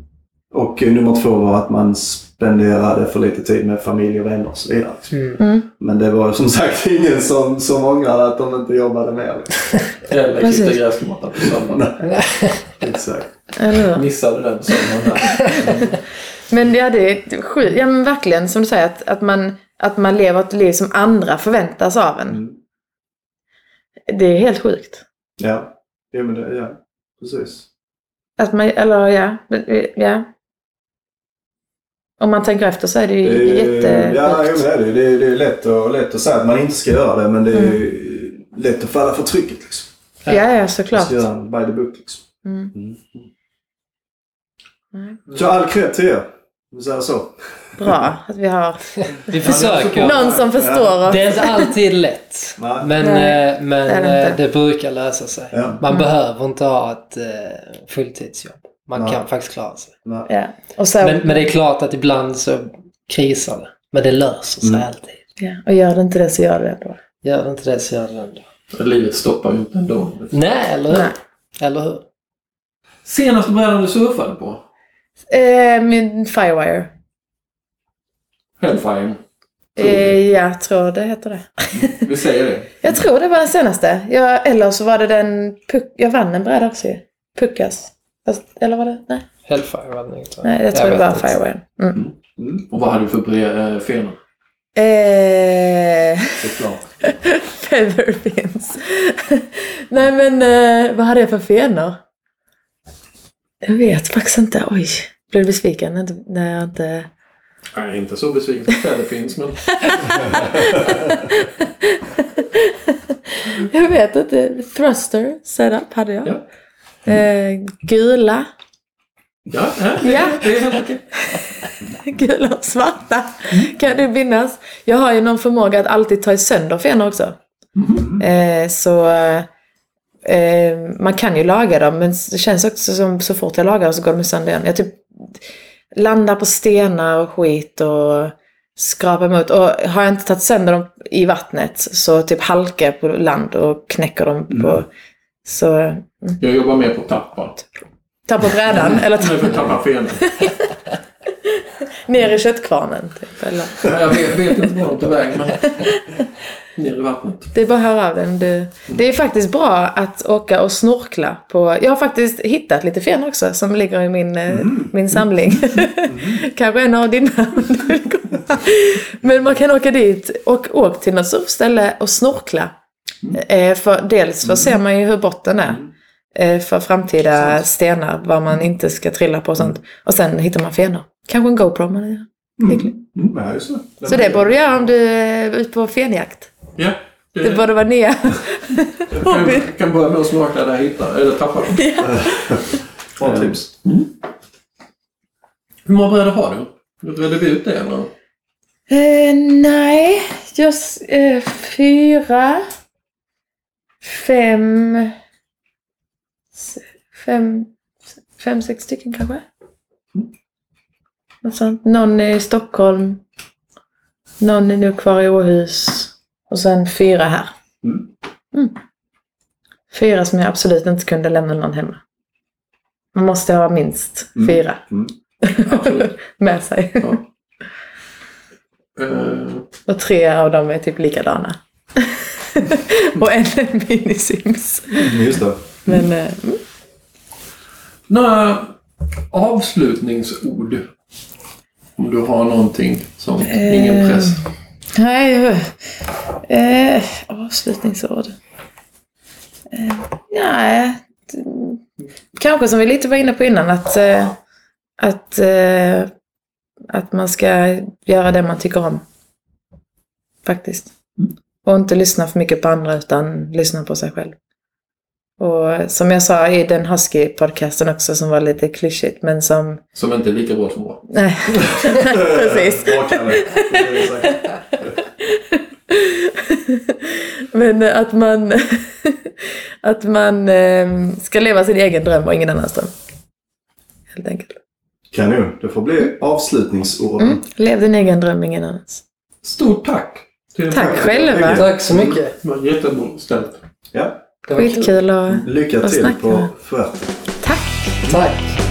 Och eh, nummer två var att man spenderade för lite tid med familj och vänner och så vidare. Mm. mm. Men det var som sagt ingen som, som ångrade att de inte jobbade mer. Eller klippte gräsmattan på söndagen. Exakt. Missade den sommaren. Men ja, det är sjukt. Ja, men verkligen som du säger, att, att, man, att man lever ett liv som andra förväntas av en. Mm. Det är helt sjukt. Ja. Ja, men det, ja. Precis. Att man, eller ja, ja. Om man tänker efter så är det ju Det är- jättesjukt. Ja, jo, det är det. Det är, det är lätt, att, lätt att säga att man inte ska göra det, men det är lätt att falla för trycket. Liksom. Ja, ja, Man såklart. ska göra by the book. Liksom. Mm. Mm. Nej. Så all cred till er. om vi säger så. Bra att vi har Vi försöker. någon som förstår oss. Det är inte alltid lätt. Men, Nej, eh, men det eh, det brukar lösa sig. Ja. Man Mm. behöver inte ha ett eh, fulltidsjobb. Man Nej. kan faktiskt klara sig. Ja. Och, så, Men, men det är klart att ibland så krisar det. Men det löser sig Mm. alltid. ja. och gör det inte det så gör det ändå. Gör det inte det så gör det ändå. Livet stoppar ju inte ändå. Nej, eller hur? Nej. Eller hur? Senaste brädan du surfade på? Eh, min Firewire. Hellfire. Eh, jag tror det heter det. Vi säger det. Jag tror det var den senaste. Jag, eller så var det den... Puck, jag vann en bräda också ju. Puckas. Fast, eller var det? Nej, Hellfire var det inte. va? Nej jag tror det vet var inte. Firewire. Mm. Mm. Och vad hade du för bre- eh, fenor? Eh, Såklart. feather fins. Nej men eh, vad hade jag för fenor? Jag vet faktiskt inte. Oj, blev du besviken när- jag inte... Nej, inte så besviken det finns, men... Jag vet inte. Thruster setup hade jag. Ja. Eh, gula. Ja, ja, det, är helt okej. Gula och svarta. Kan det minnas? Jag har ju någon förmåga att alltid ta sönder fenor också. Eh, så eh, man kan ju laga dem men det känns också som så fort jag lagar dem så går de sönder igen. Jag typ landar på stenar och skit och skrapar emot. Och har jag inte tagit sönder dem i vattnet så typ halkar jag på land och knäcker dem på... Så Jag jobbar mer på tappa. ta på brädan eller Nej, ta för tappa fenor. ner i köttkvarnen. Typ, eller. Ja, Jag vet, vet inte var de tar vägen, men... Ner i vattnet. Det är bara att höra av den. Du. Det är faktiskt bra att åka och snorkla på... Jag har faktiskt hittat lite fenor också som ligger i min, eh, min samling. Kanske en av dina. Men man kan åka dit och åka till något surfställe och snorkla. Eh, för, dels för ser man ju hur botten är. Eh, för framtida stenar, vad man inte ska trilla på och sånt. Och sen hittar man fenor. Kanske en GoPro. Man är lycklig. Mm, ja, det. Så det borde du göra om du är ute på fenjakt. Ja. Det borde vara nya. Jag kan, kan börja med att snorkla där jag hittar, eller tappar dem. Bra tips. Hur många brädor har du? Redde vi ut det eller? Eh, nej, just eh, fyra, fem, fem, fem, sex stycken kanske. Något sånt. Någon är i Stockholm, någon är nu kvar i Åhus och sen fyra här. Mm. Mm. Fyra som jag absolut inte kunde lämna någon hemma. Man måste ha minst Mm. fyra Mm. Med sig. Ja. Eh, Och tre av dem är typ likadana. och en minisims. Just det. Men eh, mm. några avslutningsord? Om du har någonting som ingen Eh. press. nej, eh, avslutningsord. Eh, nej, kanske som vi lite var inne på innan att, eh, att, eh, att man ska göra det man tycker om. Faktiskt. Och inte lyssna för mycket på andra utan lyssna på sig själv. Och som jag sa i den Husky-podcasten också som var lite klyschigt men som... Som inte är lika bra som vår. Nej, precis. Men att man, att man eh, ska leva sin egen dröm och ingen annans dröm. Helt enkelt. Kanon. Det får bli avslutningsorden. Mm. Lev din egen dröm, ingen annans. Stort tack! Tack själva. Tack så mycket. Det var jättebra ställt. Ja. Skitkul och Lycka Och till snacka. på Fuerte. tack! Tack.